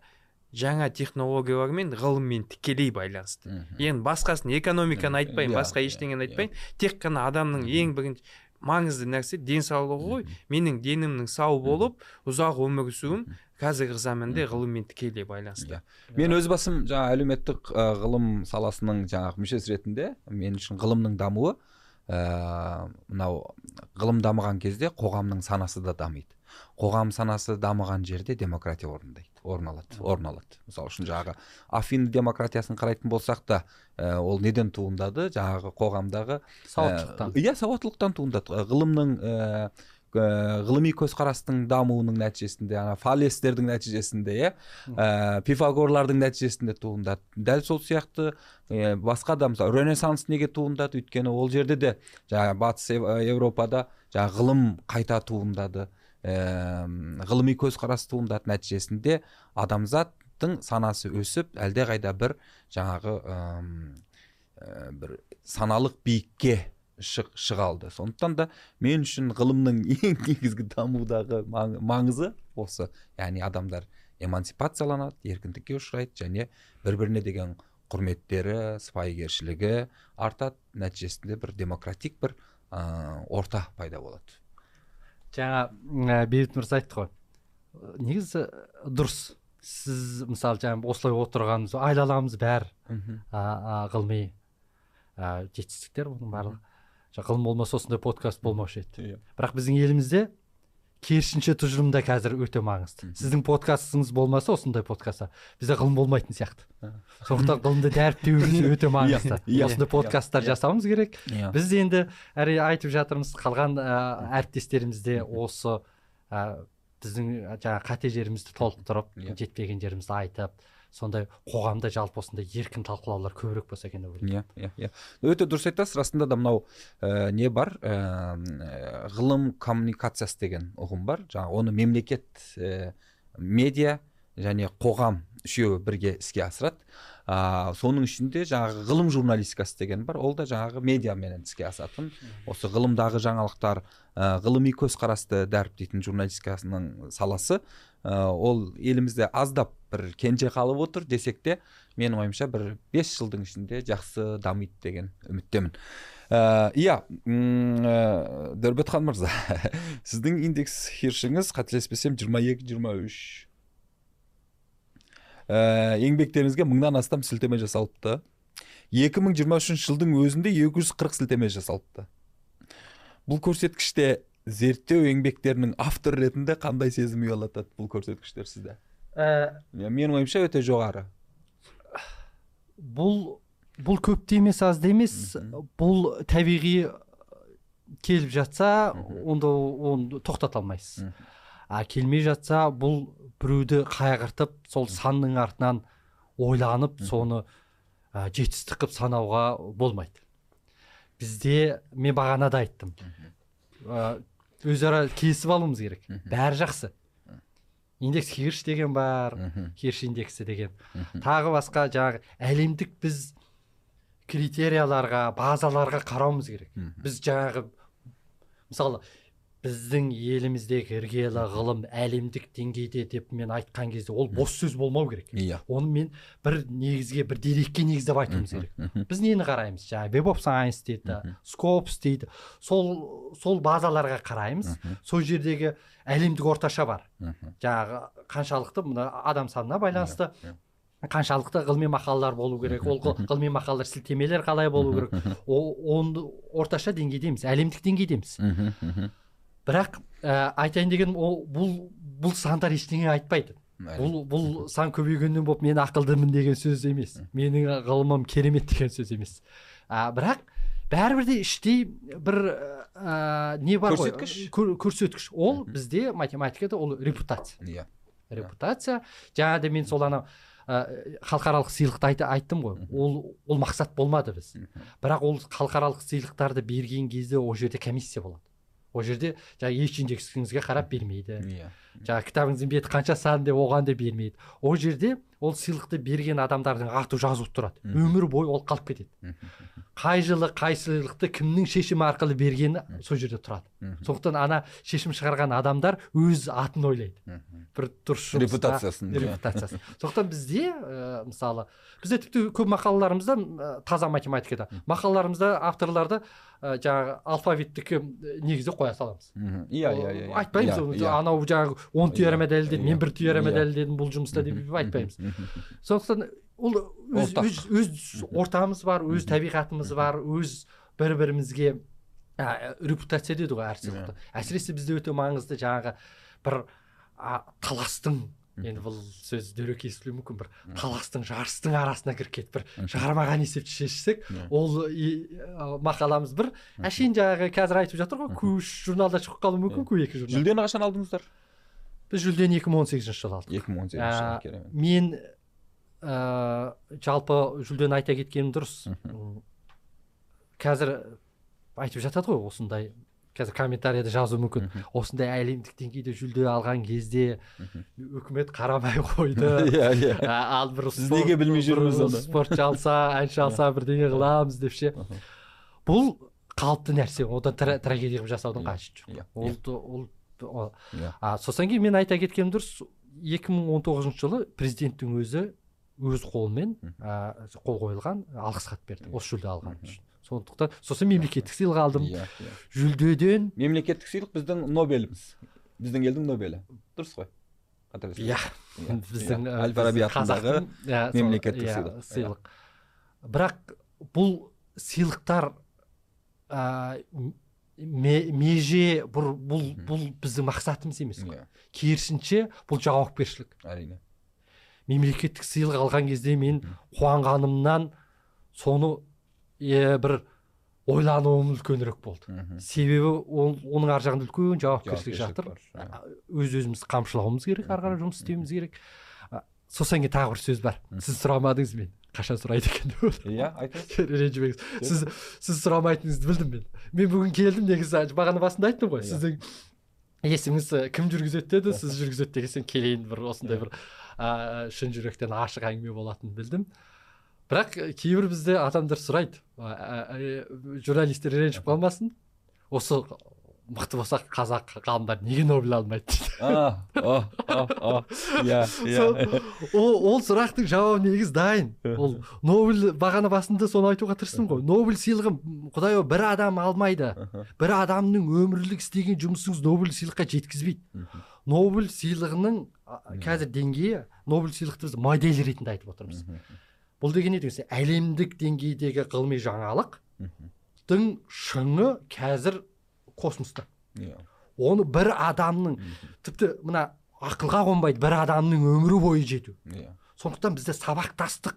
жаңа технологиялар мен ғылыммен тікелей байланысты. Енді басқасын экономиканы айтпаймын иә, басқа иә, ештеңені иә. айтпайын тек қана адамның ең бірінші маңызды нәрсе денсаулығы ғой. Менің денімнің сау болып ұзақ өмір сүруім қазіргі заманда ғылыммен тікелей байланысты. Мен өз басым жаңа әлеуметтік ғылым саласының жаңағы мүшесі ретінде мен үшін ғылымның дамуы ә, мынау ғылым дамыған кезде қоғамның санасы да дамиды. Қоғам санасы дамыған жерде демократия орындайды орын алады орын алады мысалы үшін жаңағы афин демократиясын қарайтын болсақ та ә, ол неден туындады? Жаңағы қоғамдағы сауаттылықтан. иә сауаттылықтан туындады. Ғылымның ә, ғылыми көзқарастың дамуының нәтижесінде ана фалестердің нәтижесінде иә? Ә, пифагорлардың нәтижесінде туындады. Дәл сол сияқты ә, басқа да мысалы ренессанс неге туындады? Өйткені ол жерде де жаңағы батыс Ев- еуропада жаңағы ғылым қайта туындады. Ә, ғылыми көзқарас туындады нәтижесінде адамзаттың санасы өсіп әлдеқайда бір жаңағы ә, бір саналық биікке шық, алды. Сондықтан да мен үшін ғылымның ең негізгі дамудағы маң- маңызы осы. Яғни адамдар эмансипацияланады еркіндікке ұшырайды және бір біріне деген құрметтері сыпайыгершілігі артады. Нәтижесінде бір демократик бір ә, орта пайда болады. Жаңа ә, бейбіт мырза айтты ғой. Негізі дұрыс. Сіз мысалы жаңа осылай отырғанымыз айналамыз бәрі ғылыми жетістіктер бұның барлығы. Ғылым болмаса осындай подкаст болмаушы еді. Иә. бірақ біздің елімізде керісінше тұжырым да қазір өте маңызды. Сіздің подкастыңыз болмаса осындай подкастта. Бізде ғылым болмайтын сияқты. Сондықтан ғылымды дәріптеуіміз өте маңызды. Иә, осындай подкасттар иә. жасауымыз керек. Иә. біз енді әрине айтып жатырмыз қалған ә, әріптестеріміз де осы ә, біздің жаңағы қате жерімізді толықтырып Иә. жетпеген жерімізді айтып сондай қоғамда жалпы осындай еркін талқылаулар көбірек болса екен деп ойлаймын. Иә иә иә. Өте дұрыс айтасыз. Расында да мынау ә, не бар? Ә, ғылым коммуникациясы деген ұғым бар. Жаңағы оны мемлекет ә, медиа және қоғам үшеуі бірге іске асырады. А, соның ішінде жаңағы ғылым журналистикасы деген бар. Ол да жаңағы медиаменен іске асатын. Осы ғылымдағы жаңалықтар ә, ғылыми көзқарасты дәріптейтін журналистикасының саласы. ә, ол елімізде аздап бір кенже қалып отыр десек те менің ойымша бір бес жылдың ішінде жақсы дамиды деген үміттемін. Ә, иә ә, дөрбетхан мырза сіздің индекс хиршіңіз қателеспесем 22-23 ә, еңбектеріңізге мыңнан астам сілтеме жасалыпты. 2023 жылдың өзінде 240 сілтеме жасалыпты. Бұл көрсеткіште зерттеу еңбектерінің автор ретінде қандай сезім ұялатады бұл көрсеткіштер сізде? Ә... менің ойымша өте жоғары. Бұл бұл көп те емес аз да емес. Бұл табиғи келіп жатса онда оны тоқтата алмайсыз. А келмей жатса бұл біреуді қайғыртып сол санның артынан ойланып соны ә, жетістік қылып санауға болмайды. Бізде мен бағана да айттым. Ә, өзара келісіп алуымыз керек. Бәрі жақсы. Индекс хирш деген бар хирш индексі деген. Тағы басқа жаңағы әлемдік біз критерияларға базаларға қарауымыз керек. Біз жаңағы мысалы біздің еліміздегі іргелі ғылым әлемдік деңгейде деп мен айтқан кезде ол бос сөз болмау керек. Иә. Оны мен бір негізге бір дерекке негіздеп айтуымыз керек. біз нені қараймыз? Жаңағы веб оф сайенс дейді скопс дейді. Сол сол базаларға қараймыз. Сол жердегі әлемдік орташа бар. Жаңағы қаншалықты мына адам санына байланысты. қаншалықты ғылыми мақалалар болу керек. Ол ғылыми мақалалар сілтемелер қалай болу керек. Оны орташа деңгейдеміз. Әлемдік деңгейдеміз. Бірақ ә, айтайын деген ол бұл бұл сандар ештеңе айтпайды. Бұл бұл сан көбейгеннен болып мен ақылдымын деген сөз емес. Менің ғылымым керемет деген сөз емес. Ә, бірақ бәрібір де іштей бір ә, не бар көрсеткіш. Көрсеткіш. Ол бізде математикада ол репутация. Иә. Репутация. Жаңа да мен сол анау халықаралық сыйлықты айт, айттым ғой. Ол ол мақсат болмады біз. Бірақ ол халықаралық сыйлықтарды берген кезде ол жерде комиссия болады. Ол жерде жаңағы еш индексіңізге қарап бермейді. Иә. Жаңағы кітабыңыздың беті қанша сан деп оған да бермейді. Ол жерде ол сыйлықты берген адамдардың аты жазылып тұрады. Өмір бойы ол қалып кетеді. Қай жылы қай сыйлықты кімнің шешімі арқылы бергені сол жерде тұрады. Сондықтан ана шешім шығарған адамдар өз атын ойлайды. Бір дұрыс репутациясын. репутациясын. Сондықтан бізде ә, мысалы бізде тіпті көп мақалаларымызда ә, таза математикада мақалаларымызда авторларды ә, жаңағы алфавиттік негізде қоя саламыз. Иә иә иә айтпаймыз оны. анау жаңағы он теорема дәлелдеді мен бір теорема дәлелдедім бұл жұмыста деп айтпаймыз. сондықтан ол өз, өз, өз ортамыз бар өз табиғатымыз бар өз бір бірімізге ә, репутация деді ғой әр сыйлықты әсіресе бізде өте маңызды жаңағы бір а, таластың енді бұл сөз дөрекі естілуі мүмкін бір таластың жарыстың арасына кіріп кетіп бір шығармаған есепті шешсек ол мақаламыз бір. Әшейін жаңағы қазір айтып жатыр ғой журналда шығып қалуы мүмкін кө екі журнал жүлдені қашан алдыңыздар? Біз жүлдені екі мың он сегізінші жылы алдық. Екі мың он сегізінші жылы керемет. мен ә, жалпы жүлдені айта кеткенім дұрыс. Қазір айтып жатады ғой осындай қазір комментарийда жазуы мүмкін. Осындай әлемдік деңгейде жүлде алған кезде үкімет қарамай қойды. Иә иә. Ал бір сіз неге білмей жүрміз оны? спортшы алса әнші алса бірдеңе қыламыз деп ше. Бұл қалыпты нәрсе. Одан трагедия қылып жасаудың қажеті жоқ. ол ол а сосын кейін мен айта кеткенім дұрыс 2019 жылы президенттің өзі өз қолымен ә, қол қойылған алғыс хат берді осы жүлде алған үшін. Сондықтан сосын мемлекеттік сыйлық алдым. Иә иә. Жүлдеден мемлекеттік сыйлық біздің нобеліміз. Біздің елдің нобелі. Дұрыс қой. Иә. Біздің әл фараби атындағы мемлекеттік сыйлық. Сыйлық. Бірақ бұл сыйлықтар меже бұл, бұл бұл біздің мақсатымыз емес қой. Керісінше бұл жауапкершілік әрине. Мемлекеттік сыйлық алған кезде мен қуанғанымнан соны е, бір ойлануым үлкенірек болды. Себебі ол, оның ар жағында үлкен жауапкершілік жатыр. өз өзімізді қамшылауымыз керек ары қарай жұмыс істеуіміз керек. Сосын кейін тағы бір сөз бар. Сіз сұрамадыңыз мен қашан сұрайды екен деп иә айтыңыз. Ренжімеңіз. Сіз сіз сұрамайтыныңызды білдім мен. Мен бүгін келдім негізі бағана басында айттым ғой. Сіздің есіңіз кім жүргізеді деді сіз жүргізеді деген соң келейін бір осындай бір ә, шын жүректен ашық әңгіме болатынын білдім. Бірақ кейбір бізде адамдар сұрайды. Журналистер ренжіп қалмасын. Осы мықты болса қазақ ғалымдар неге нобель алмайды дейді. Иә иә. Ол сұрақтың жауабы негізі дайын. Ол нобель бағана басында соны айтуға тырыстым ғой. Нобель сыйлығын құдай ау бір адам алмайды. Бір адамның өмірлік істеген жұмысыңыз нобель сыйлыққа жеткізбейді. Нобель сыйлығының қазір деңгейі нобель сыйлықты біз модель ретінде айтып отырмыз. Бұл деген не деген әлемдік деңгейдегі ғылыми жаңалықтың шыңы қазір космоста иә. Оны бір адамның тіпті мына ақылға қонбайды бір адамның өмірі бойы жету. Иә. Сондықтан бізде сабақтастық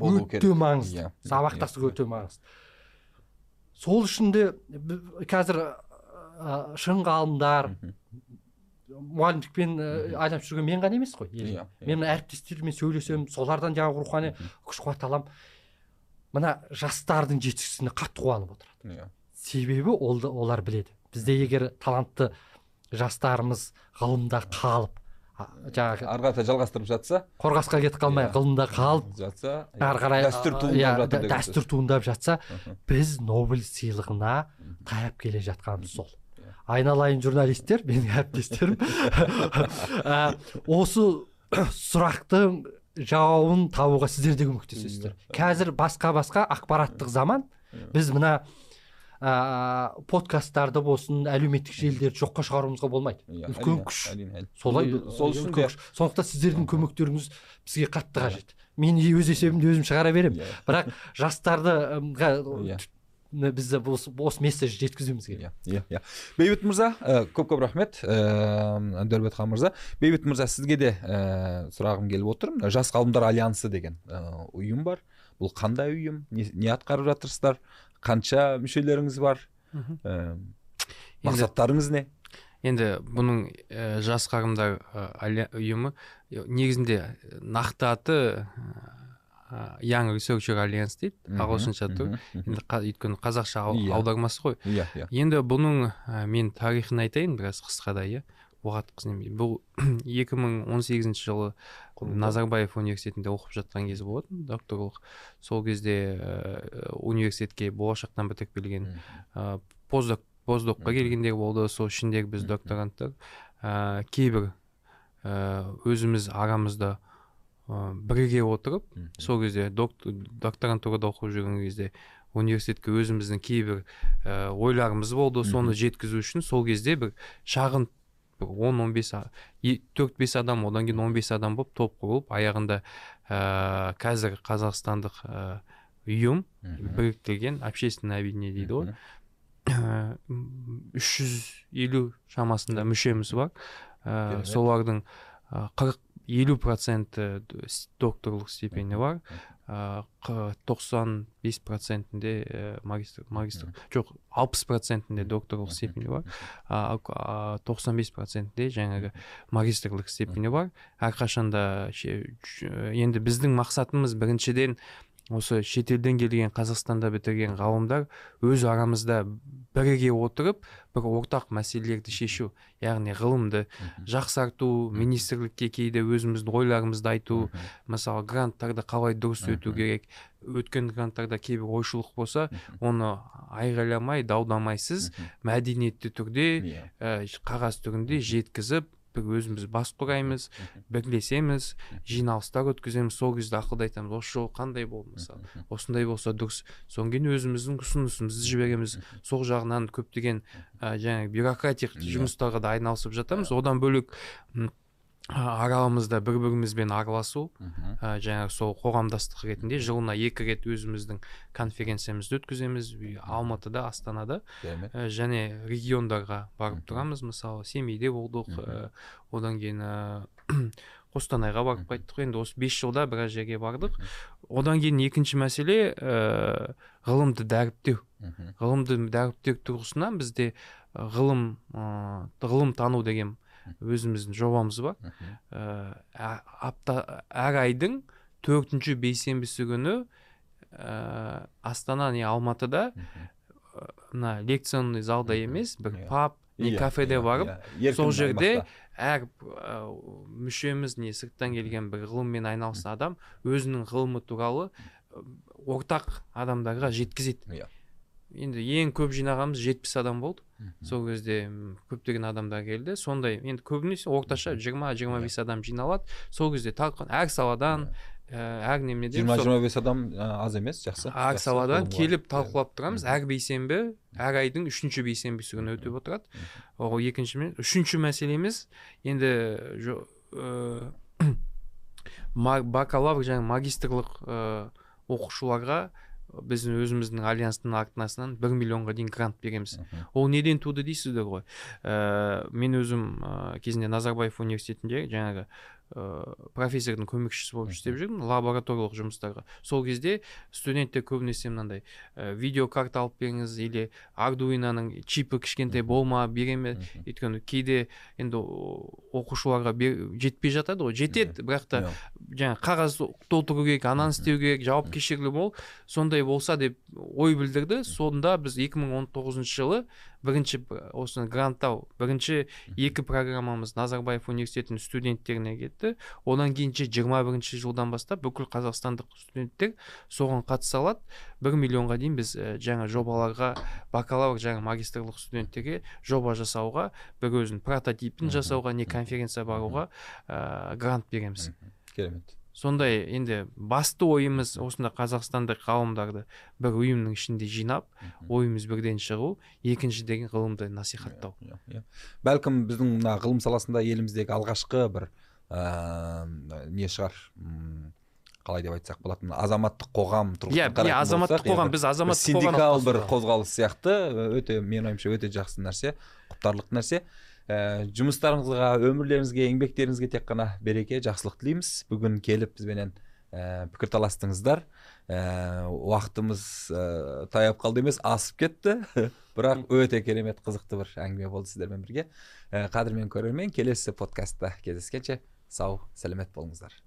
өте маңызды. Иә. сабақтастық өте маңызды. Сол үшін де қазір шын ғалымдар мұғалімдікпен айналысып жүрген мен ғана емес қой иә, иә. Мен әріптестеріммен сөйлесемін солардан жаңағы рухани күш қуат аламын. Мына жастардың жетістігіне қатты қуанып отырады. Иә. Себебі ол олар біледі. Бізде егер талантты жастарымыз ғылымда қалып жаңағы ары қарата жалғастырып жатса қорғасқа кетіп қалмай yeah. ғылымда қалып жатса ары қарай дәстүр туындап жатыр дәстүр туындап жатса біз нобель сыйлығына таяп келе жатқанымыз сол. Айналайын журналистер менің әріптестерім. Осы сұрақтың жауабын табуға сіздер де көмектесесіздер. Қазір басқа басқа ақпараттық заман. Біз мына ә, подкасттарды болсын әлеуметтік желілерді жоққа шығаруымызға болмайды. Иә, үлкен күш. солай сол үшін сондықтан сіздердің көмектеріңіз бізге қатты қажет. Мен өз есебімді өзім шығара беремін. Иә. бірақ жастарды иә. біз осы, осы месседж жеткізуіміз керек. Иә иә бейбіт мырза көп көп рахмет. Ә, дәулетхан мырза. Бейбіт мырза сізге де ә, сұрағым келіп отыр. Жас ғалымдар альянсы деген ұйым бар. Бұл қандай ұйым? Не, не атқарып жатырсыздар? Қанша мүшелеріңіз бар? Ә, мақсаттарыңыз не? енді бұның ә, жас ғалымдар ә, ұйымы негізінде нақты аты Young Researcher Alliance дейді ағылшынша тұр енді өйткені қазақша иә. аудармасы ғой. Иә иә. Енді бұның мен тарихын айтайын біраз қысқада иә. Бұл 2018 жылы назарбаев университетінде оқып жатқан кез болатын докторлық. Сол кезде ә, университетке болашақтан бітіріп келген ә, поздок поздокқа келгендер болды. Сол ішіндегі біз докторанттар ә, кейбір ә, өзіміз арамызда ә, біріге отырып сол кезде доктор, докторантурада оқып жүрген кезде университетке өзіміздің кейбір ә, ойларымыз болды. Соны жеткізу үшін сол кезде бір шағын он он бес төрт бес адам одан кейін он бес адам болып топ құрылып аяғында ә, қазір қазақстандық ә, ұйым біріктірген общественное объединение дейді ғой. Үш жүз елу шамасында мүшеміз бар. Ә, солардың қырық елу проценті докторлық степені бар. Тоқсан бес процентінде магистр магистр. Жоқ алпыс процентінде докторлық степені бар. Тоқсан бес процентінде жаңағы магистрлік степені бар. Әрқашанда енді біздің мақсатымыз біріншіден осы шетелден келген қазақстанда бітірген ғалымдар өз арамызда біріге отырып бір ортақ мәселелерді шешу яғни ғылымды жақсарту министрлікке кейде өзіміздің ойларымызды айту мысалы гранттарды қалай дұрыс өту керек? Өткен гранттарда кейбір ойшылық болса оны айғайламай даудамайсыз мәдениетті түрде ә, қағаз түрінде жеткізіп бір өзіміз бас құраймыз бірлесеміз жиналыстар өткіземіз. Сол кезде ақылды айтамыз осы жол қандай болды мысалы? осындай болса дұрыс содан кейін өзіміздің ұсынысымызды жібереміз. Сол жағынан көптеген ә, жаңағы бюрократик иә. жұмыстарға да айналысып жатамыз. Одан бөлек аралымызда бір бірімізбен араласу ә, жаңағы сол қоғамдастық ретінде жылына екі рет өзіміздің конференциямызды өткіземіз. Алматыда астанада. Ә, және региондарға барып тұрамыз. Мысалы семейде болдық ә, одан кейін ә, қостанайға барып қайттық. Енді осы бес жылда біраз жерге бардық. Одан кейін екінші мәселе ә, ғылымды дәріптеу. Ғылымды дәріптеу тұрғысынан бізде ғылым ә, ғылым тану деген өзіміздің жобамыз бар. Ә, апта әр айдың төртінші бейсенбісі күні ә, астана не алматыда мына лекционный залда емес бір паб не Иә, кафеде иә, барып иә. Сол жерде әр ә, мүшеміз не сырттан келген бір ғылыммен айналысқан адам өзінің ғылымы туралы ортақ адамдарға жеткізеді. Иә. Енді ең көп жинағанымыз жетпіс адам болды. Сол кезде көптеген адамдар келді. Сондай енді көбінесе орташа жиырма жиырма бес адам жиналады. Сол кезде талқы әр саладан әр неменеден жиырма сол- жиырма бес адам аз емес жақсы әр саладан келіп талқылап тұрамыз. Әр бейсенбі әр айдың үшінші бейсенбісі күні өтіп отырады. Ол екінші үшінші мәселеміз енді ма- бакалавр және магистрлық ә, оқушыларға біздің өзіміздің альянстың арнасынан бір миллионға дейін грант береміз. Ол неден туды дейсіздер ғой? Ә, мен өзім ә, кезінде назарбаев университетінде жаңағы ә, профессордың көмекшісі болып істеп жүрдім лабораториялық жұмыстарға. Сол кезде студенттер көбінесе мынандай ә, видеокарта алып беріңіз или ардуиноның чипі кішкентай болма бере ме? Өйткені кейде енді оқушыларға бер- жетпей жатады ғой жетеді бірақ та Иә. жаңағы қағаз толтыру керек ананы істеу керек жауапкершілігі мол. Сондай болса деп ой білдірді. Сонда біз 2019 жылы бірінші б- осы гранттау. Бірінші екі программамыз назарбаев университетінің студенттеріне кетті. Одан кейін жиырма бірінші жылдан бастап бүкіл қазақстандық студенттер соған қатыса алады. Бір миллионға дейін біз жаңа жобаларға бакалавр жаңа магистрлық студенттерге жоба жасауға бір өзінің прототипін жасауға не конференция баруға ә, грант береміз. Керемет. Сондай енді басты ойымыз осында қазақстандық ғалымдарды бір ұйымның ішінде жинап ойымыз бірден шығу екіншіден ғылымды насихаттау. Иә, иә. бәлкім біздің мына ғылым саласында еліміздегі алғашқы бір ә, не шығар қалай деп айтсақ болады мына азаматтық қоғам иә тұрғысынан иә азаматтық қоғам біз азаматтық синдикал қоғам бір қозғалыс сияқты өте менің ойымша өте жақсы нәрсе құптарлық нәрсе. Ә, жұмыстарыңызға өмірлеріңізге еңбектеріңізге тек қана береке жақсылық тілейміз. Бүгін келіп бізбенен ә, пікірталастыңыздар. Ә, уақытымыз ә, таяп қалды емес асып кетті. Бірақ өте керемет қызықты бір әңгіме болды сіздермен бірге. Ә, қадірмен көрермен келесі подкастта кездескенше сау сәлемет болыңыздар.